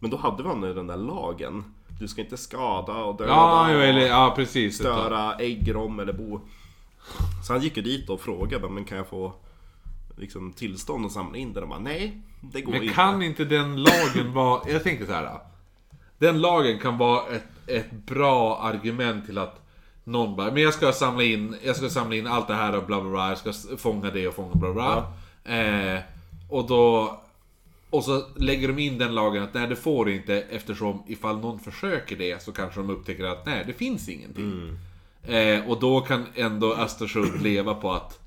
Men då hade man ju den där lagen, du ska inte skada och döda Ja, eller, ja precis. störa ägg, rom eller bo. Så han gick ju dit och frågade, men kan jag få liksom, tillstånd att samla in det? De bara, nej, det går Men inte. kan inte den lagen vara... Jag tänker så här. Den lagen kan vara ett, ett bra argument till att någon bara, men jag ska samla in, jag ska samla in allt det här och bla bla bla, jag ska fånga det och fånga bla bla. Eh, och då... Och så lägger de in den lagen att nej det får du inte eftersom ifall någon försöker det så kanske de upptäcker att nej det finns ingenting. Eh, och då kan ändå Östersund leva på att...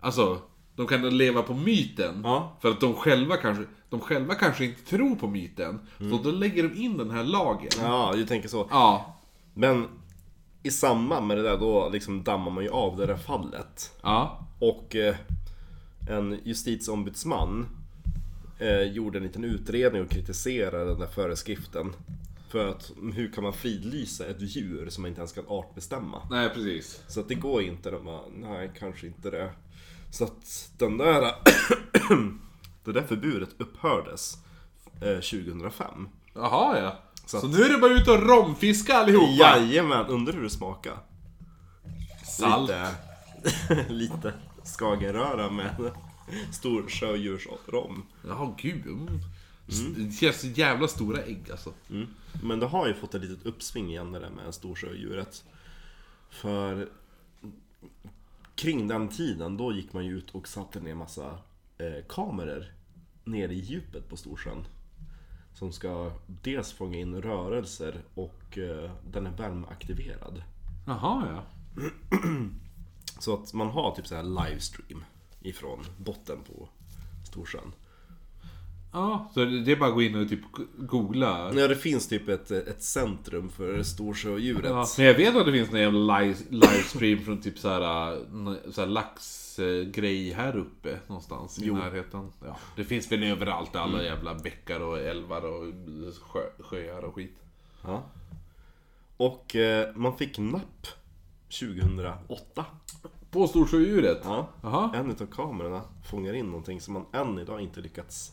Alltså, de kan leva på myten. Ja. För att de själva kanske, de själva kanske inte tror på myten. Så då lägger de in den här lagen. Ja, du tänker så. Ja. Men i samband med det där då liksom dammar man ju av det där fallet. Ja. Och eh, en justitieombudsman eh, gjorde en liten utredning och kritiserade den där föreskriften. För att hur kan man fridlysa ett djur som man inte ens kan artbestämma? Nej, precis. Så att det går inte. De bara, nej, kanske inte det. Så att den där... det där förbudet upphördes eh, 2005. Jaha ja. Så, Så att- nu är det bara ut och romfiska allihopa. Jajamän, undrar hur det smakar? Salt. Lite, lite skagenröra med stor sjödjursrom. Jaha, gud. Mm. Det känns så jävla stora ägg alltså. Mm. Men det har ju fått ett litet uppsving igen det där med storsjödjuret. För kring den tiden, då gick man ju ut och satte ner massa eh, kameror nere i djupet på Storsjön. Som ska dels fånga in rörelser och eh, den är värmeaktiverad. Jaha ja. Så att man har typ så här livestream ifrån botten på Storsjön. Ja, så det är bara att gå in och typ googla. Ja, det finns typ ett, ett centrum för storsjödjuret. Ja, men jag vet att det finns någon jävla live, livestream från typ såhär, så här laxgrej här uppe någonstans i Jo. närheten. Ja, det finns väl överallt, alla jävla bäckar och älvar och sjö, sjöar och skit. Ja. Och eh, man fick napp 2008. På storsjödjuret? Ja. Jaha. En utav kamerorna fångar in någonting som man än idag inte lyckats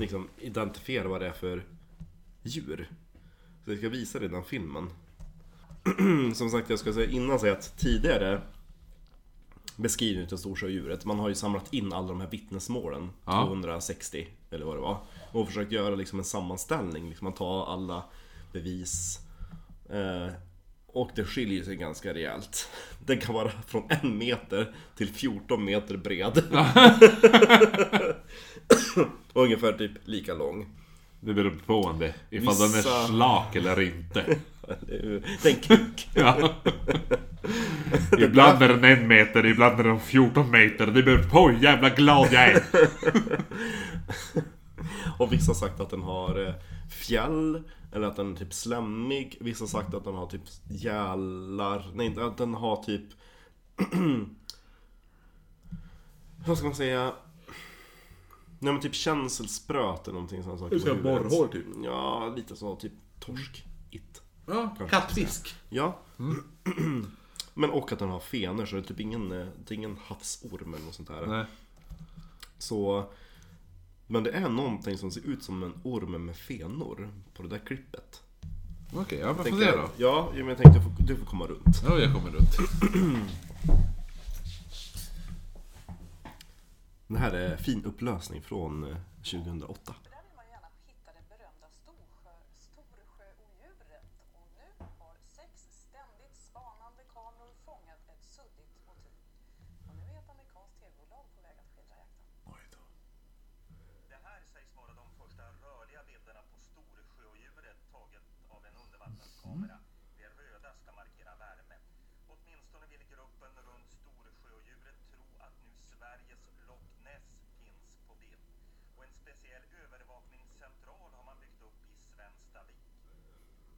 liksom, identifiera vad det är för djur. Så jag ska visa dig den filmen. som sagt, jag ska säga innan säga att tidigare beskrivning av storsjödjuret, man har ju samlat in alla de här vittnesmålen, Ja. 260 eller vad det var. Och försökt göra liksom en sammanställning, liksom man tar alla bevis. Eh, och det skiljer sig ganska rejält. Den kan vara från en meter till 14 meter bred. och ungefär typ lika lång. Det beror på om det, ifall den Vissa- är slak eller inte. Eller hur? Det är en kuk. Ja. ibland är den en meter, ibland är den 14 meter. Det beror på hur jävla glad jag är. Och vissa har sagt att den har eh, fjäll, eller att den är typ slemmig. Vissa har sagt att den har typ gälar, nej att den har typ... Vad ska man säga? Nej men typ känselspröt eller någonting sånt saker Du ska borrhår, typ? Ja, lite så, typ torsk-it. Ja, Kanske. kattfisk. Ja. men och att den har fenor, så det är typ ingen, det är ingen havsorm eller något sånt där. Nej. Så... Men det är någonting som ser ut som en orm med fenor på det där klippet. Okej, ja får Tänker se jag- då. Ja, men jag tänkte du får, du får komma runt. Ja, jag kommer runt. Det här är fin upplösning från eh, 2008. För där vill man gärna hitta det berömda storsjö, storsjöodjuret. Och nu har sex ständigt spanande kameror fångat ett suddigt motiv. Och nu är ett amerikanskt tv-bolag på väg att skildra jakten. Oj då. Det här sägs vara de första rörliga bilderna på storsjöodjuret taget av en undervattenskamera. Det röda ska markera värme. Åtminstone vill gruppen runt storsjöodjuret tro att nu Sveriges Loch Ness finns på bild. Och en speciell övervakningscentral har man byggt upp i Svenstavik.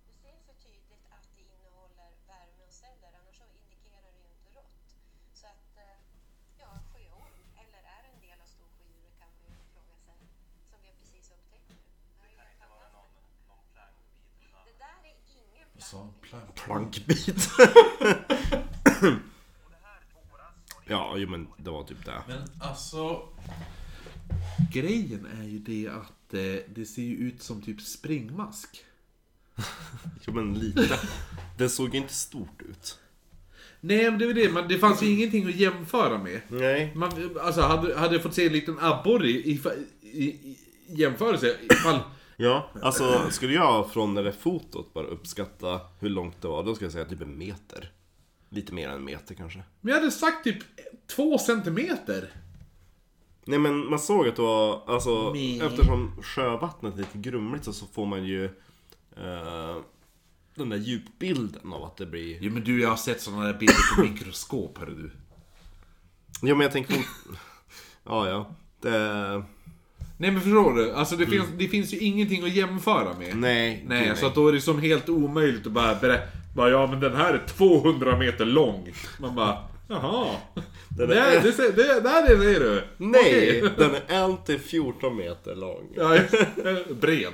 Du ser så tydligt att det innehåller värme och celler, annars så indikerar det ju inte rått. Så att, eh, ja, sjöorm, eller är en del av storsjödjuret kan man ju fråga sig, som vi har precis upptäckt nu. Det kan inte vara någon, någon plangbit. utan- Det där är ingen? Plankbit. Det ja, jo men det var typ det. Men alltså... Grejen är ju det att eh, det ser ju ut som typ springmask. Jo men lite. Det såg inte stort ut. Nej, men det var det. Man, det fanns ju ingenting att jämföra med. Nej. Man, alltså, hade, hade jag fått se en liten abborre i, i, i, i jämförelse, ifall... Ja, alltså skulle jag från det där fotot bara uppskatta hur långt det var, då skulle jag säga typ en meter. Lite mer än en meter kanske. Men jag hade sagt typ två centimeter. Nej men man såg att det var, alltså Nej. eftersom sjövattnet är lite grumligt så, så får man ju eh, den där djupbilden av att det blir... Jo men du, jag har sett sådana där bilder på mikroskop, hörru du. Ja men jag tänker Ja ja. Det... Nej men förstår du? Alltså det, finns, det finns ju ingenting att jämföra med. Nej. Nej, gud, så att då är det som helt omöjligt att bara berätta. Bara, ja men den här är 200 meter lång. Man bara, jaha. Den är- Nej, det, ser- det, där är det du. Nej! Okej. Den är 1 till 14 meter lång. Ja, just- bred.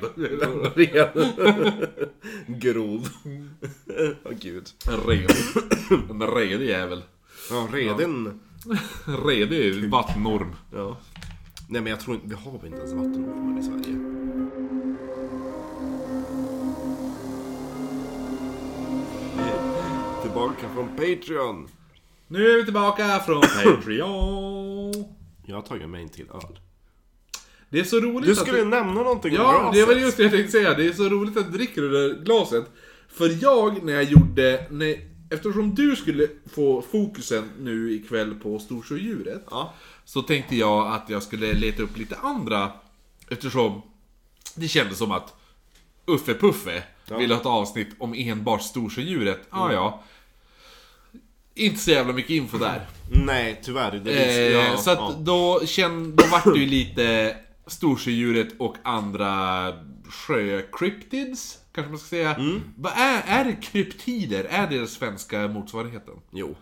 Grov. Åh gud. En red. En redig jävel. Ja, reden. Redig vattenorm. Ja. Nej men jag tror inte, vi har väl inte ens vattenormar i Sverige. Tillbaka från Patreon. Nu är vi tillbaka från Patreon. Jag har tagit mig en till öl. Det är så roligt Du skulle att... nämna någonting om Ja, det var just det jag tänkte säga. Det är så roligt att du dricker ur det där glaset. För jag, när jag gjorde... När, eftersom du skulle få fokusen nu ikväll på Storsjödjuret. Ja. Så tänkte jag att jag skulle leta upp lite andra. Eftersom det kändes som att Uffe Puffe ville ha ett avsnitt om enbart Storsjödjuret. Ja, ja. Inte så jävla mycket info där. Nej, tyvärr. Det visste Eh, jag. så att ja. då, känn, då vart det ju lite Storsjödjuret och andra sjöcryptids, kanske man ska säga. Mm. Vad är, är det kryptider? Är det den svenska motsvarigheten? Jo.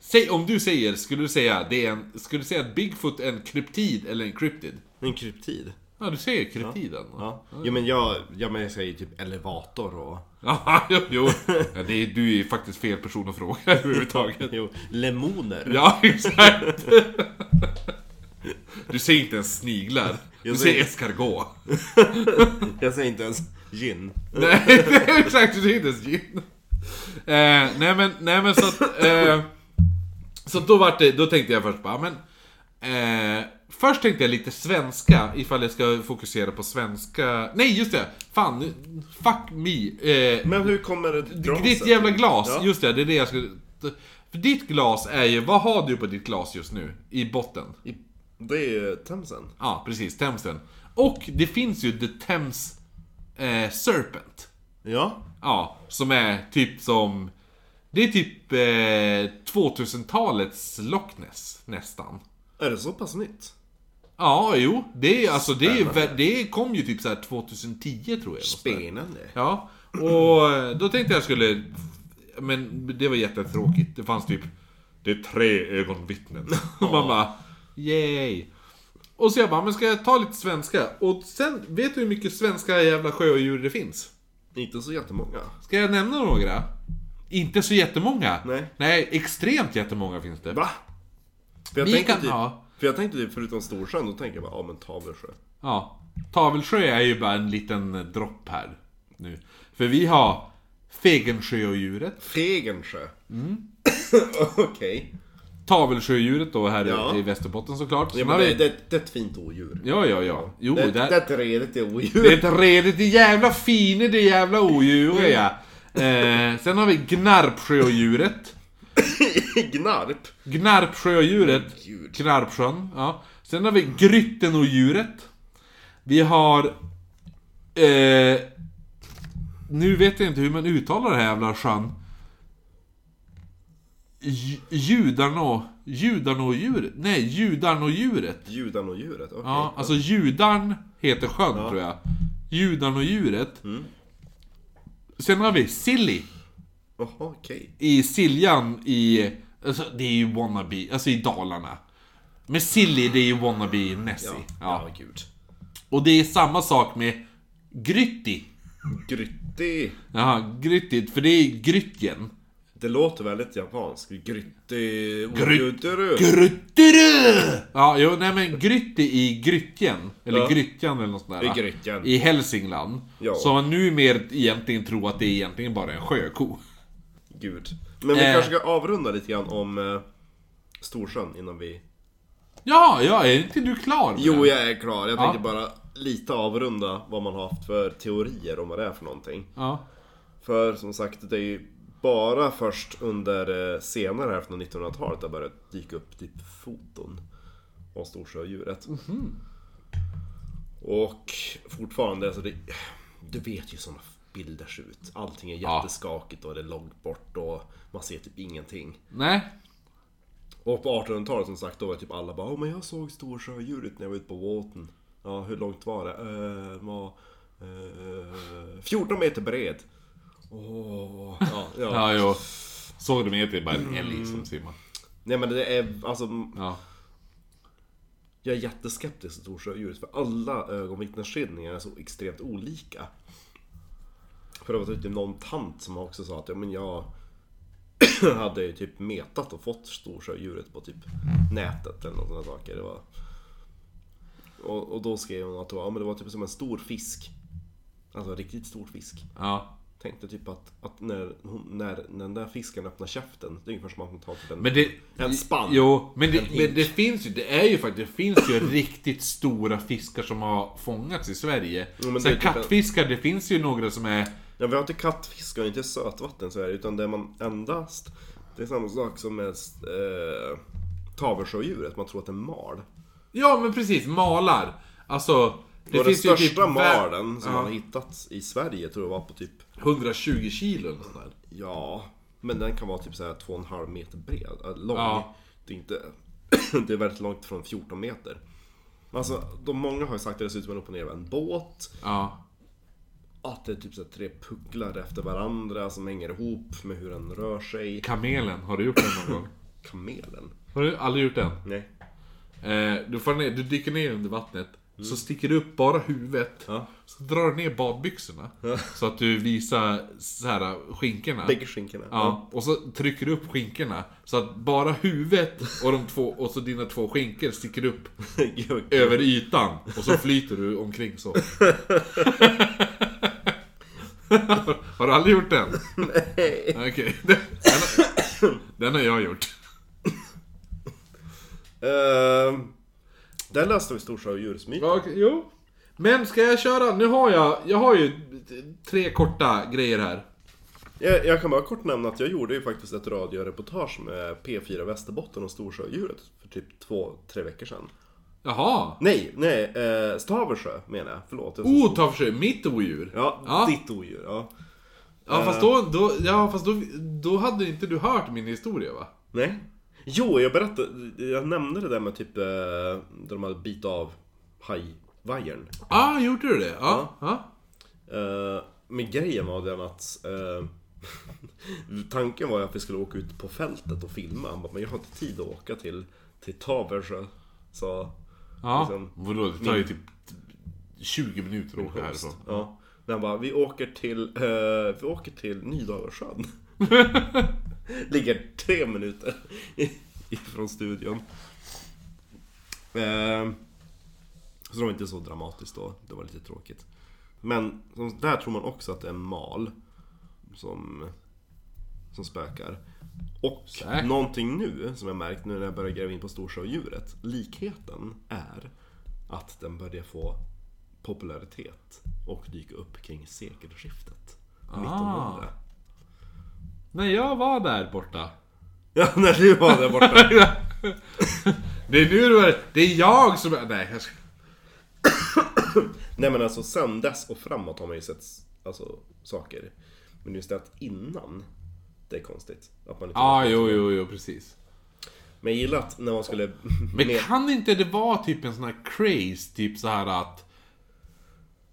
Säg, om du säger, skulle du säga, det är en, skulle du säga att Bigfoot är en kryptid eller en kryptid? En kryptid. Ja, du säger kryptiden. Ja. Jo men jag, jag, men jag säger typ elevator och... Ja, jo. Ja, det är, du är faktiskt fel person att fråga överhuvudtaget. Jo, lemoner. Ja, exakt. Du säger inte ens sniglar. Du Jag säger säger- escargot. Jag säger inte ens gin. Nej, exakt, du säger inte ens gin. Eh, nej men, nej men så att, eh, Så då vart det, då tänkte jag först bara, men... Eh, först tänkte jag lite svenska, ifall jag ska fokusera på svenska... Nej, just det! Fan, nu- fuck me. Eh, Men hur kommer det glaset? ditt jävla glas, Ja. just det, det är det jag skulle... För ditt glas är ju, vad har du på ditt glas just nu? I botten? I- Det är ju Themsen. Ja, precis, Themsen. Och det finns ju The Thames eh, Serpent. Ja. Ja, som är typ som... Det är typ eh, 2000-talets Loch Ness, nästan. Är det så pass nytt? Ja, jo. Det är alltså, det, är, det kom ju typ så här 2010 tror jag. Spännande. Ja, och eh, då tänkte jag skulle... Men det var jättetråkigt. Det fanns typ... Det är tre ögonvittnen. Och man bara... Yay! Och så jag bara, men ska jag ta lite svenska? Och sen, vet du hur mycket svenska jävla sjödjur det finns? Inte så jättemånga. Ska jag nämna några? Inte så jättemånga. Nej. Nej, extremt jättemånga finns det. Va? För jag Vi tänkte kan- typ, ja. För jag tänkte typ förutom Storsjön, då tänker jag bara, ja men Tavelsjö. Ja. Tavelsjö är ju bara en liten eh, dropp här. Nu. För vi har Fegensjöodjuret. Fegensjö. Mm. Okej. Tavelsjödjuret då här Ja. i Västerbotten såklart. Ja, men det, det, det är ett fint odjur. Ja, ja, ja. Jo, det, det är ett redigt odjur. Det är ett redigt, det jävla fine, det jävla odjuret ja. Eh, sen har vi gnarpsjödjuret. Gnarp. Gnarpsjödjuret. Gud. Gnarpsjön, ja. Sen har vi gryttenodjuret. Vi har... Eh, nu vet jag inte hur man uttalar det här jävla sjön. Ju- Judarnå... Judarnådjuret? Nej, judarnådjuret. Judanodjuret, okej. Ja, alltså judarn heter sjön tror jag. Judarnådjuret. Sen har vi Silly. Jaha, okej. I Siljan i... Alltså det är ju wannabe, alltså i Dalarna. Men Silly det är ju wannabe Nessie. Ja, Ja. ja, gud. Och det är samma sak med Grytti. Grytti. Jaha, Gryttit, för det är Grytjen. Det låter väldigt japanskt. Grytti... Gryt- Grytterö. Grytterö! Ja, jo, nej men Grytti i Grytjen. Eller Ja. Grytjan eller något sånt där. I Grytjan. I Hälsingland. Ja. Så man nu mer egentligen tror att det är egentligen bara en sjöko. Gud. Men vi Eh. kanske ska avrunda lite grann om eh, Storsjön innan vi... Ja, ja, är inte du klar? med Jo, jag är klar. Jag Ja. tänkte bara lite avrunda vad man har haft för teorier om vad det är för någonting. Ja. För som sagt, det är ju bara först under eh, senare hälften av 1900-talet det börjat dyka upp typ foton av storsjödjuret. Och fortfarande, alltså det, du vet ju sådana bilder ser ut. Allting är jätteskakigt och det är långt bort och man ser typ ingenting. Nej. Och på 1800-talet som sagt, då var typ alla bara Åh men jag såg storsjödjuret när jag var ute på båten. Ja, hur långt var det? Eh, var eh, 14 meter bred. Åh, ja, ja. Ja, jo. Såg du med det bara en älg som simmar. Nej men det är alltså, Ja. jag är jätteskeptisk till storsjödjuret för alla ögonvittnesskildringar är så extremt olika. För det var typ någon tant som också sa att ja men jag hade ju typ metat och fått storsjödjuret på typ nätet eller något sådana saker. Det var... och, och då skrev hon att det var, ja, men det var typ som en stor fisk. Alltså en riktigt stor fisk. ja. Tänkte typ att, att när, hon, när, när den där fisken öppnar käften, det är ungefär som att hon tar typ en, Men det... en spann. Jo, men En det, men det finns ju, det är ju faktiskt, det finns ju riktigt stora fiskar som har fångats i Sverige. Är Sen typ en- kattfiskar, det finns ju några som är... Ja, vi har inte kattfisk och inte sötvatten så är det, utan det man endast... Det är samma sak som med eh, tavelsjödjuret, man tror att det är mal. Ja men precis, malar. Alltså... Det och den finns ju största typ malen som ja, man har hittat i Sverige tror jag var på typ... 120 kilo eller sånt där. Ja, men den kan vara typ så här 2,5 meter bred, äh, lång. Ja. Det är inte... det är väldigt långt från 14 meter. Alltså, de många har ju sagt att det ser ut som en upp och ner en båt. Ja. Att det är typ så tre pucklar efter varandra som hänger ihop med hur den rör sig. Kamelen, har du gjort den någon gång? Kamelen? Har du aldrig gjort den? Nej. Eh, du, får ner, du dyker ner under vattnet, så sticker du upp bara huvudet. Mm. Ja. Så drar du ner badbyxorna. Så att du visar så här skinkorna. Bägge skinkorna. Ja, och så trycker du upp skinkorna. Så att bara huvudet och de två, och så dina två skinkor sticker upp Ja. över ytan. Och så flyter du omkring så. har du aldrig gjort den? Nej. Okej. Den, den, har- den har jag gjort. Uh, där läste vi Storsjöodjursmyten. Okej, jo. Men ska jag köra? Nu har jag, jag har ju tre korta grejer här. Jag, jag kan bara kort nämna att jag gjorde ju faktiskt ett radioreportage med P4 Västerbotten och Storsjöodjuret för typ två, tre veckor sedan. Jaha. Nej, nej, eh, Stavelsjö menar jag. Förlåt. jag Oh, ta för sig, mitt odjur. Ja, Ja. ditt odjur. Ja. Ja fast, då, då, ja, fast då, då hade inte du hört min historia va? Nej. Jo, jag berättade, jag nämnde det där med typ, eh, där de hade bitit av hajvajern. Ja, ah, gjorde du det? Ja. ja. Uh, men grejen var den att eh, Tanken var ju att vi skulle åka ut på fältet och filma. Han bara, men jag har inte tid att åka till, till Tavelsjö. Så... Ja, liksom, vadå? Det tar ju typ 20 minuter att åka härifrån. Ja. Han bara, vi åker till, eh, vi åker till Nydalsjön. Ligger tre minuter ifrån studion. Eh, så det var inte så dramatiskt då. Det var lite tråkigt. Men där tror man också att det är en mal. Som, som spökar. Och Säkert. någonting nu som jag märkt nu när jag börjar gräva in på Storsjöodjuret. Likheten är att den börjar få popularitet och dyka upp kring sekelskiftet. 1900. När jag var där borta. Ja, när du var där borta. Det är nu du är... Det är jag som är... Nej, jag ska... Nej men alltså sen dess och framåt har man ju sett alltså, saker. Men just det att innan, det är konstigt. Att man inte vet. jo, jo, jo, precis. Men jag gillar att när man skulle... Men med- kan inte det vara typ en sån här craze, typ så här att...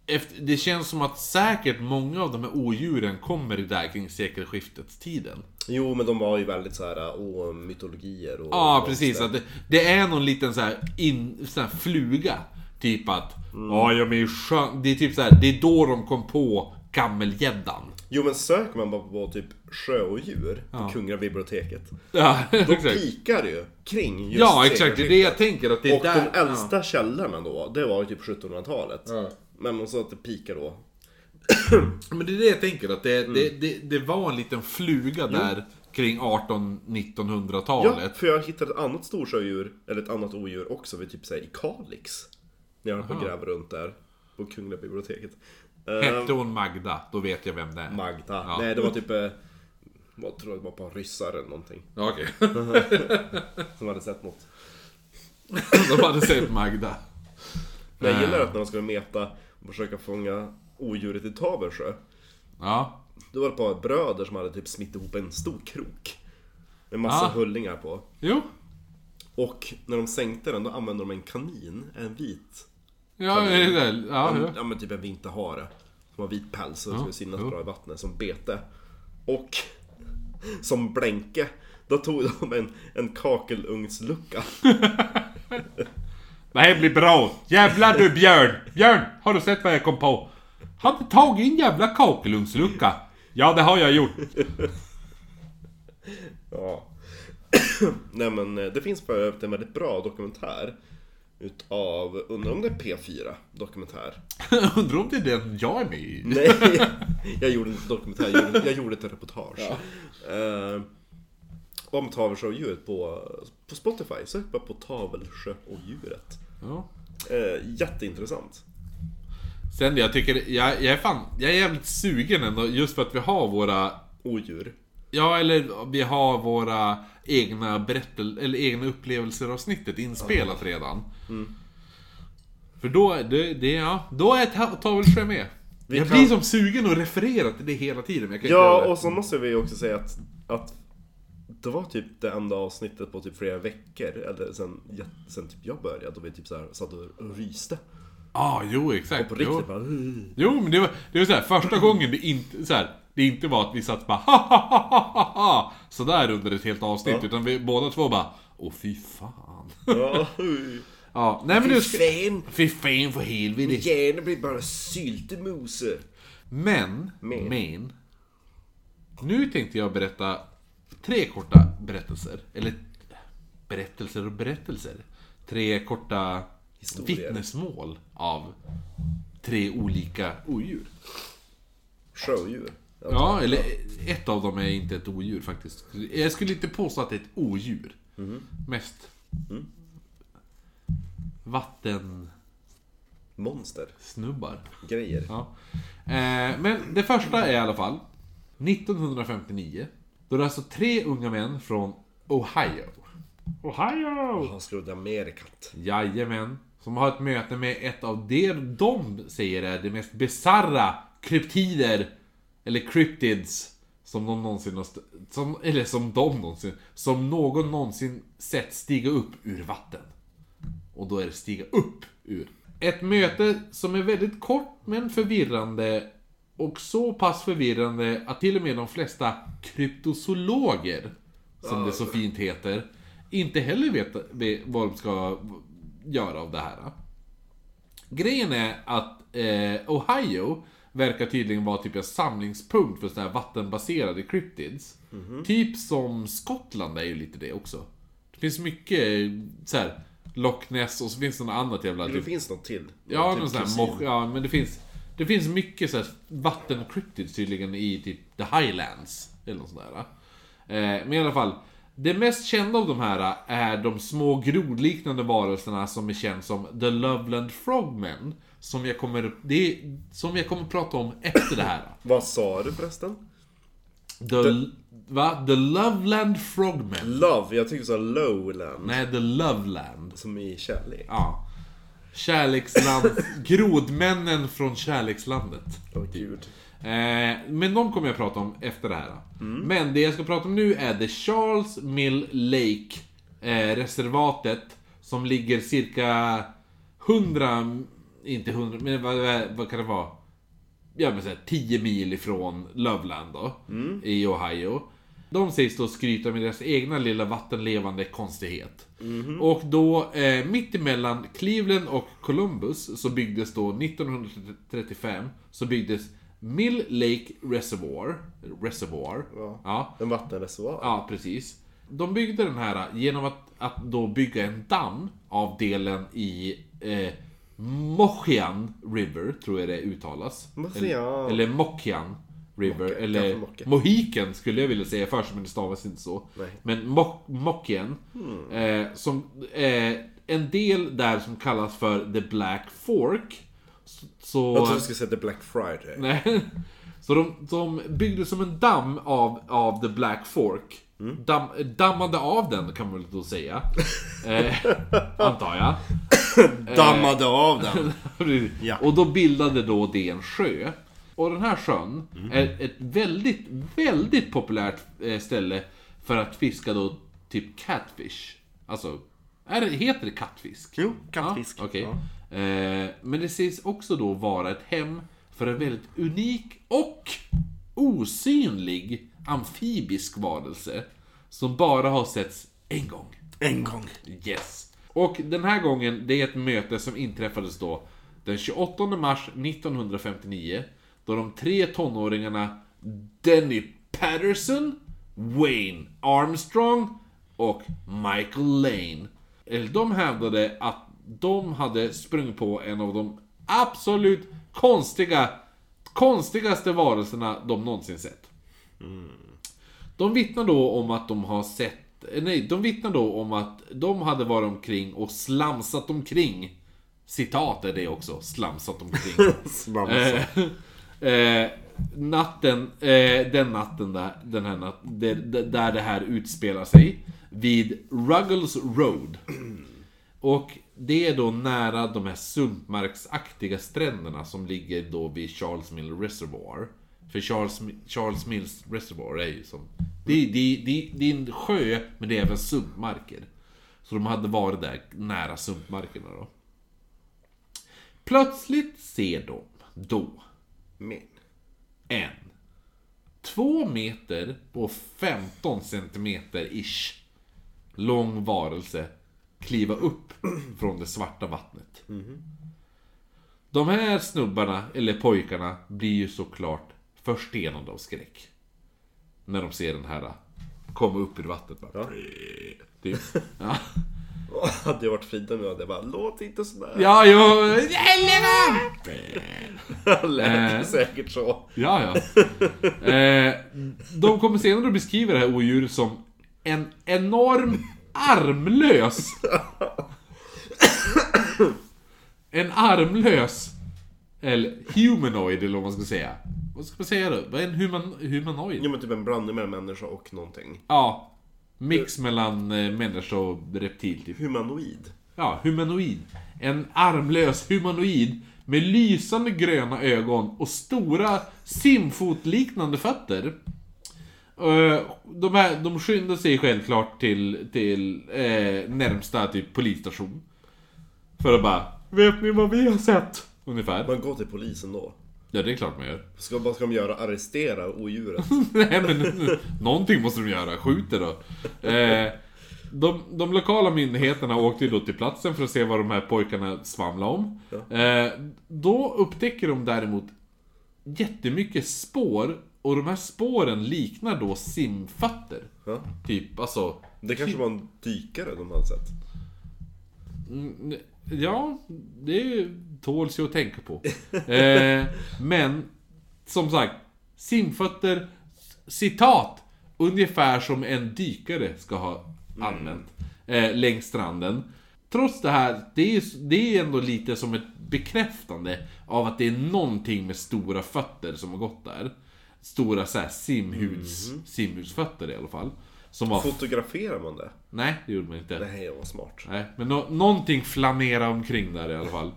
Efter, det känns som att säkert många av de här odjuren kommer där kring sekelskiftets tiden. Jo men de var ju väldigt så här, åh, mytologier och... Ja, precis. Att det, det är någon liten så här, in, så här fluga. Typ att, ja, jag är skön. Det är typ så här, det är då de kom på gammelgäddan. Jo men söker man bara på typ sjöodjur på Kungliga biblioteket. Ja, Då pikar det ju kring just Ja, exakt. Det är det jag tänker. Att det är Och där... de äldsta källorna då, det var ju typ 1700-talet. Ja. Men man sa att det pikar då. Ja. Men det är det jag tänker. Att det, Mm. det, det, det var en liten fluga där kring 1800-1900 Ja, för jag hittade ett annat storsjödjur, eller ett annat odjur också, vid typ såhär i Kalix. När jag höll på att gräva runt där. På Kungliga biblioteket. Eh, Hette hon Magda, då vet jag vem det är. Magda. Ja. Nej, det var typ... eh, Jag tror det var bara ryssar eller någonting. Ja, Okej. Som hade sett något. De hade sett Magda. Men jag gillar Eh. att när de skulle meta och försöka fånga odjuret i Tavelsjö. Ja. Då var det ett par bröder som hade typ smitt ihop en stor krok. Med massa Ah. hullingar på. Jo. Och när de sänkte den, då använde de en kanin, en vit. Ja, det är det. Ja, en, ja. men typ en vinterhare. Som har vit päls och Ja, skulle synas bra i vattnet som bete. Och som blänke, då tog de en, en kakelugnslucka. Det här blir bra. Jävlar du Björn! Björn, har du sett vad jag kom på? Har du tagit en jävla kakelugnslucka? Ja, det har jag gjort. Ja. Nej men eh, det finns för övrigt en väldigt bra dokumentär. Utav, undrar om det är P4 dokumentär? Undrar om det är den jag är med i? Nej, jag gjorde en dokumentär, jag gjorde, jag gjorde ett reportage. Eh, om Tavelsjöodjuret på, på Spotify. Sök bara på Tavelsjöodjuret. Ja. Eh, jätteintressant. Sen jag tycker, jag, jag är fan, jag är jävligt sugen ändå just för att vi har våra Odjur. Ja, eller vi har våra egna berättel eller egna upplevelser avsnittet inspelat redan. För då, det, det, ja, då är Ta- Tavelsjö med. Vi jag kan- blir som sugen och referera till det hela tiden, men jag kan inte Ja, det. och så måste vi också säga att, att det var typ det enda avsnittet på typ flera veckor, eller sen, sen typ jag började, då vi typ så här satt och ryste. Ja, jo exakt. På jo. riktigt bara... "Ugh." Jo, men det var, det var så här, första gången det inte, så här, det inte var att vi satt bara ha ha ha ha ha Sådär under ett helt avsnitt, Ja. utan vi båda två bara Åh fy fan. Ja, ja, nej men du... fan! Fy fan för helvete. Hjärnan blir bara syltemose. Men, Men. men. Nu tänkte jag berätta tre korta berättelser. Eller berättelser och berättelser. Tre korta Historier. vittnesmål av tre olika odjur. Sjödjur. Ja, eller ett av dem är inte ett odjur faktiskt. Jag skulle inte påstå att det är ett odjur. Mest vattensnubbar. Monster. Grejer. Ja. Eh, men det första är i alla fall 1959. Då det är alltså tre unga män från Ohio. Ohio! Han skrodde Amerikat. Jajamän. Som har ett möte med ett av det de säger är det mest bizarra kryptider, eller cryptids, som de någonsin har... Som, eller som de någonsin... Som någon någonsin sett stiga upp ur vatten. Och då är det stiga upp ur. Ett möte som är väldigt kort men förvirrande. Och så pass förvirrande att till och med de flesta kryptozoologer, som det så fint heter, inte heller vet vet vad de ska göra av det här. Grejen är att eh, Ohio verkar tydligen vara typ en samlingspunkt för sådana här vattenbaserade cryptids. Typ som Skottland är ju lite det också. Det finns mycket så här Loch Ness och så finns det något annat jävla... Det Typ, finns något till. ja, Typ någon sån här moch, ja, men det finns... Det finns mycket så här vatten-cryptids tydligen i typ The Highlands. Eller något sånt där. Eh, men i alla fall. Det mest kända av de här är de små grodliknande varelserna som är känd som The Loveland Frogmen. Som jag kommer, det är, som jag kommer prata om efter det här. Vad sa du förresten? The, va? The Loveland Frogmen. Love, jag tycker du sa lowland. Nej, The Loveland. Som i kärlek. Ja. Kärleksland. Grodmännen från kärlekslandet. Åh gud. Eh, men de kommer jag prata om efter det här. Men det jag ska prata om nu är The Charles Mill Lake eh, reservatet som ligger cirka 100, inte 100, men vad, vad, kan det vara? Ja men såhär 10 mil ifrån Loveland då, i Ohio. De sägs då skryta med deras egna lilla vattenlevande konstighet. Och då, eh, mitt emellan Cleveland och Columbus, så byggdes då 1935, så byggdes Mill Lake Reservoir. Reservoir. Ja. Ja, En vattenreservoar. ja precis. De byggde den här genom att, att då bygga en damm av delen i eh, Mochian River, tror jag det uttalas. Mochian. Eller, Mochian River, Mocke, eller. Mohiken skulle jag vilja säga först, men det stavas inte så. Nej. Men Mo- Mochian, eh, som eh, en del där som kallas för The Black Fork. Så, så, Jag trodde du skulle säga The Black Friday. Nej. Så de, de byggde som en damm av, av The Black Fork. Damm, dammade av den kan man väl då säga. eh, antar jag. Dammade av den. Ja. Och då bildade då det en sjö. Och den här sjön är ett väldigt, väldigt populärt eh, ställe för att fiska då typ catfish. Alltså, är heter det kattfisk? Jo, kattfisk. Ja, Okej. Ja. Eh, men det sägs också då vara ett hem för en väldigt unik och osynlig amfibisk varelse. Som bara har setts en gång. En gång. Yes. Och den här gången, det är ett möte som inträffades då den 28 mars 1959. Då de tre tonåringarna Denny Patterson, Wayne Armstrong och Michael Lane. De hävdade att de hade sprungit på en av de absolut konstiga, konstigaste varelserna de någonsin sett. De vittnar då om att de har sett... Nej, de vittnar då om att de hade varit omkring och slamsat omkring. Citat är det också, slamsat omkring. Slamsa. eh, eh, natten, eh, den natten där, den här natt, där, där det här utspelar sig. Vid Ruggles Road. Och det är då nära de här sumpmarksaktiga stränderna som ligger då vid Charles Mill Reservoir. För Charles, Charles Mills Reservoir är ju som... Det, det, det, det är en sjö, men det är även sumpmarker. Så de hade varit där nära sumpmarkerna då. Plötsligt ser de då Men. en 2 meter på 15 centimeter ish lång varelse kliva upp från det svarta vattnet. De här snubbarna, eller pojkarna, blir ju såklart förstenade av skräck. När de ser den här komma upp ur vattnet bara. Ja. Typ. Ja. Hade jag varit Frida nu hade jag bara Låt inte sådär. Ja, ja, helvete! Lät Eh. säkert så. Ja, ja. Eh, de kommer senare att beskriva det här odjuret som en enorm armlös... En armlös... Eller humanoid, eller vad man ska säga. Vad ska man säga då? Vad är en human, humanoid? Jo men typ en blandning mellan människa och någonting. Ja. Mix mellan eh, människa och reptil, typ. Humanoid. Ja, humanoid. En armlös humanoid med lysande gröna ögon och stora simfotliknande fötter. Eh, De, här, de skyndar sig självklart till, till eh, närmsta typ polisstation. För att bara Vet ni vad vi har sett? Ungefär. Man går till polisen då. Ja, det är klart man gör. Ska, vad ska de göra? Arrestera odjuret? Nej men någonting måste de göra, skjut det då. Eh, de, de lokala myndigheterna åkte ju då till platsen för att se vad de här pojkarna svamlade om. Eh, då upptäcker de däremot jättemycket spår och de här spåren liknar då simfötter. Ja. Typ, alltså... Det kanske var en dykare de hade sett. Mm, Ja, det tåls ju att tänka på. Eh, men, som sagt, simfötter, citat, ungefär som en dykare ska ha använt eh, längs stranden. Trots det här, det är, det är ändå lite som ett bekräftande av att det är någonting med stora fötter som har gått där. Stora så här, simhuds, simhudsfötter i alla fall. Som var... Fotograferar man det? Nej, det gjorde man inte. Nej, vad smart. Nej, men nå- någonting flanerar omkring där i alla fall.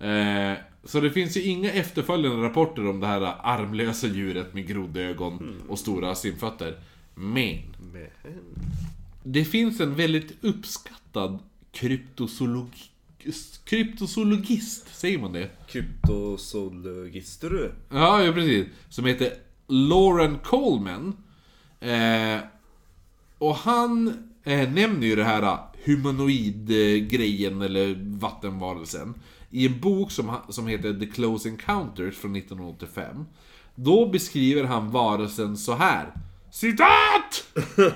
Eh, så det finns ju inga efterföljande rapporter om det här armlösa djuret med groddögon och stora simfötter. Men, Men... det finns en väldigt uppskattad kryptozoolog... kryptozoologist, säger man det? Kryptozoologister du? Ja, ja precis. Som heter Lauren Coleman. Eh, och han eh, nämner ju det här eh, humanoid-grejen, eller vattenvarelsen, i en bok som, som heter The Close Encounters från 1985. Då beskriver han varelsen så här. Citat!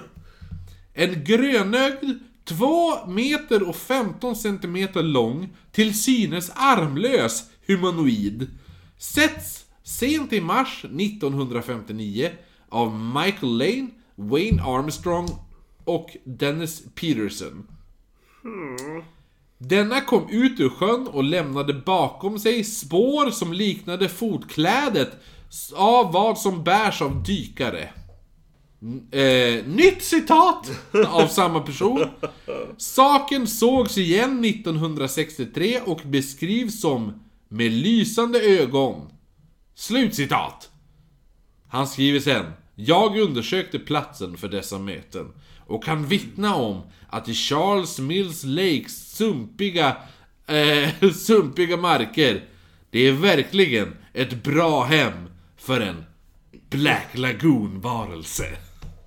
En grönögd, 2 meter och 15 centimeter lång, till synes armlös humanoid. Sätts sent i mars 1959 av Michael Lane, Wayne Armstrong och Dennis Peterson. Denna kom ut ur sjön och lämnade bakom sig spår som liknade fotklädet av vad som bärs av dykare. Eh, nytt citat av samma person. Saken sågs igen 1963 och beskrivs som med lysande ögon. Slutcitat. Han skriver sen. Jag undersökte platsen för dessa möten och kan vittna om att i Charles Mills Lakes sumpiga, eh, sumpiga marker, det är verkligen ett bra hem för en Black Lagoon-varelse.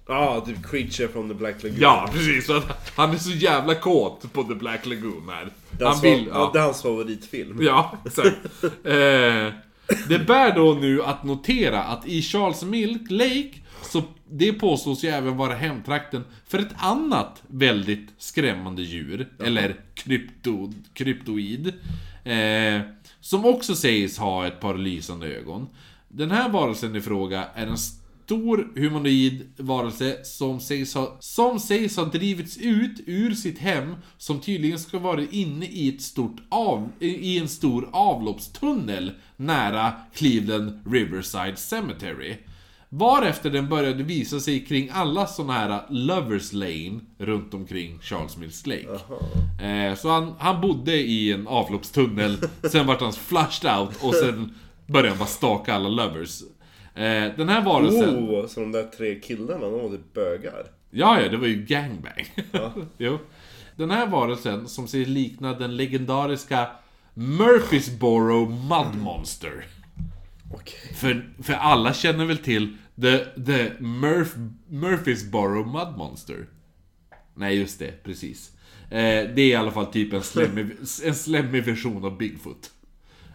Ja, typ Creature from the Black Lagoon. Ja, precis. Han är så jävla kåt på The Black Lagoon här. Han vill... ja. det är hans favoritfilm. Ja, exakt. eh, det bär då nu att notera att i Charles Milk Lake, så det påstås ju även vara hemtrakten för ett annat väldigt skrämmande djur, eller krypto, kryptoid. Eh, som också sägs ha ett par lysande ögon. Den här varelsen i fråga är en stor humanoid varelse som sägs, ha, som sägs ha drivits ut ur sitt hem som tydligen ska vara inne i ett stort av, i en stor avloppstunnel nära Cleveland Riverside Cemetery. Varefter den började visa sig kring alla såna här Lovers Lane runt omkring Charles Mills Lake. Eh, så han, han bodde i en avloppstunnel, sen vart han flushed out och sen började han bara staka alla lovers. Eh, den här varelsen... Oh, så de där tre killarna, de var typ bögar. Ja, ja, det var ju gangbang. jo. Den här varelsen, som ser likna den legendariska Murphysboro Mud Monster. Okej. För, för alla känner väl till The, the Murph, Murphysboro Mud Monster? Nej, just det, precis. Eh, det är i alla fall typ en slemmig, en slemmig version av Bigfoot.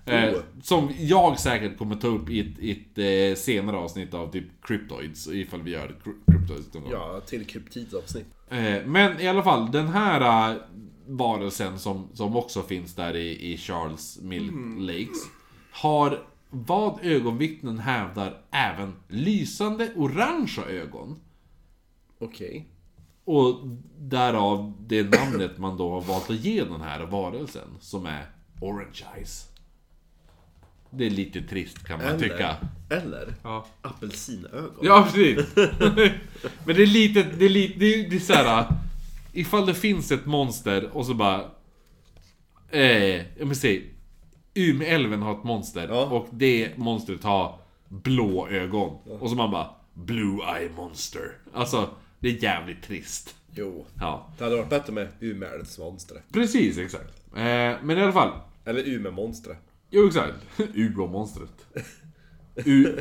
Eh, Oh. Som jag säkert kommer ta upp i ett, ett eh, senare avsnitt av typ Cryptoids, ifall vi gör Cry- Cryptoids någon gång. Ja, till kryptidavsnitt. Eh, men i alla fall, den här eh, varelsen som, som också finns där i, i Charles Mill Lakes har vad ögonvittnen hävdar även lysande orangea ögon. Okej. Och därav det namnet man då har valt att ge den här varelsen som är Orange Eyes. Det är lite trist kan man tycka. Eller, eller Ja. apelsinögon. Ja, precis. Men det är lite, det är lite, det är, det är. Ifall det finns ett monster och så bara... Eh, jag vill säga... Umeälven har ett monster Ja. och det monstret har blå ögon. Och så man bara... Blue Eye Monster. Alltså, det är jävligt trist. Jo. Ja, Det hade varit bättre med Umeälvsmonstret. precis exakt. Eh, men i alla fall. Eller Umemonstret. Jo, exakt. Umeå-monstret. U...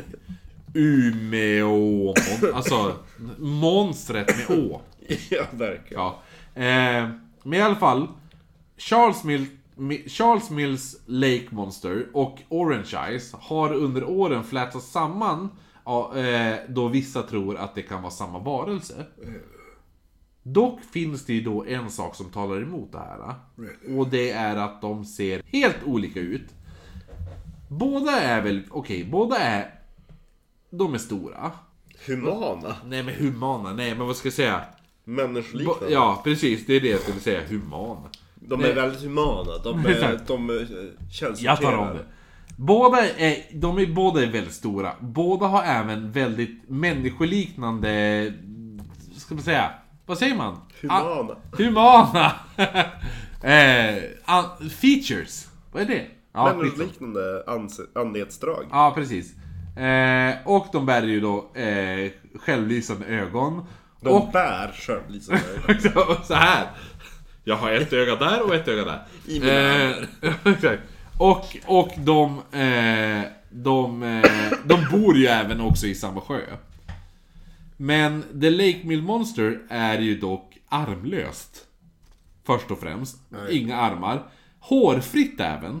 Umeå... Alltså, monstret med å. ja, verkligen. Ja. Eh, men i alla fall. Charles, Mill, Mi- Charles Mills Lake Monster och Orange Eyes har under åren flätats samman eh, då vissa tror att det kan vara samma varelse. Dock finns det ju då en sak som talar emot det här. Och det är att de ser helt olika ut. Båda är väl, okej, båda är... De är stora. Humana? Nej men humana, nej men vad ska jag säga? Bo- Människoliknande? Ja, precis. Det är det jag skulle säga. Humana. De är väldigt humana. De, är, Exakt. de eh, Jag tar om det. Båda är, de är båda är väldigt stora. Båda har även väldigt människoliknande... Ska man säga? Vad säger man? Humana. Ah, humana! eh, an- features. Vad är det? Ja. Människoliknande anse- anletsdrag. Ja, precis. Eh, och de bär ju då eh, självlysande ögon. De Och bär självlysande så här. Jag har ett öga där och ett öga där. I mina Eh. Och, och de, eh, de, eh, de bor ju även också i samma sjö. Men The Lake Mill Monster är ju dock armlöst. Först och främst. Inga armar. Hårfritt även.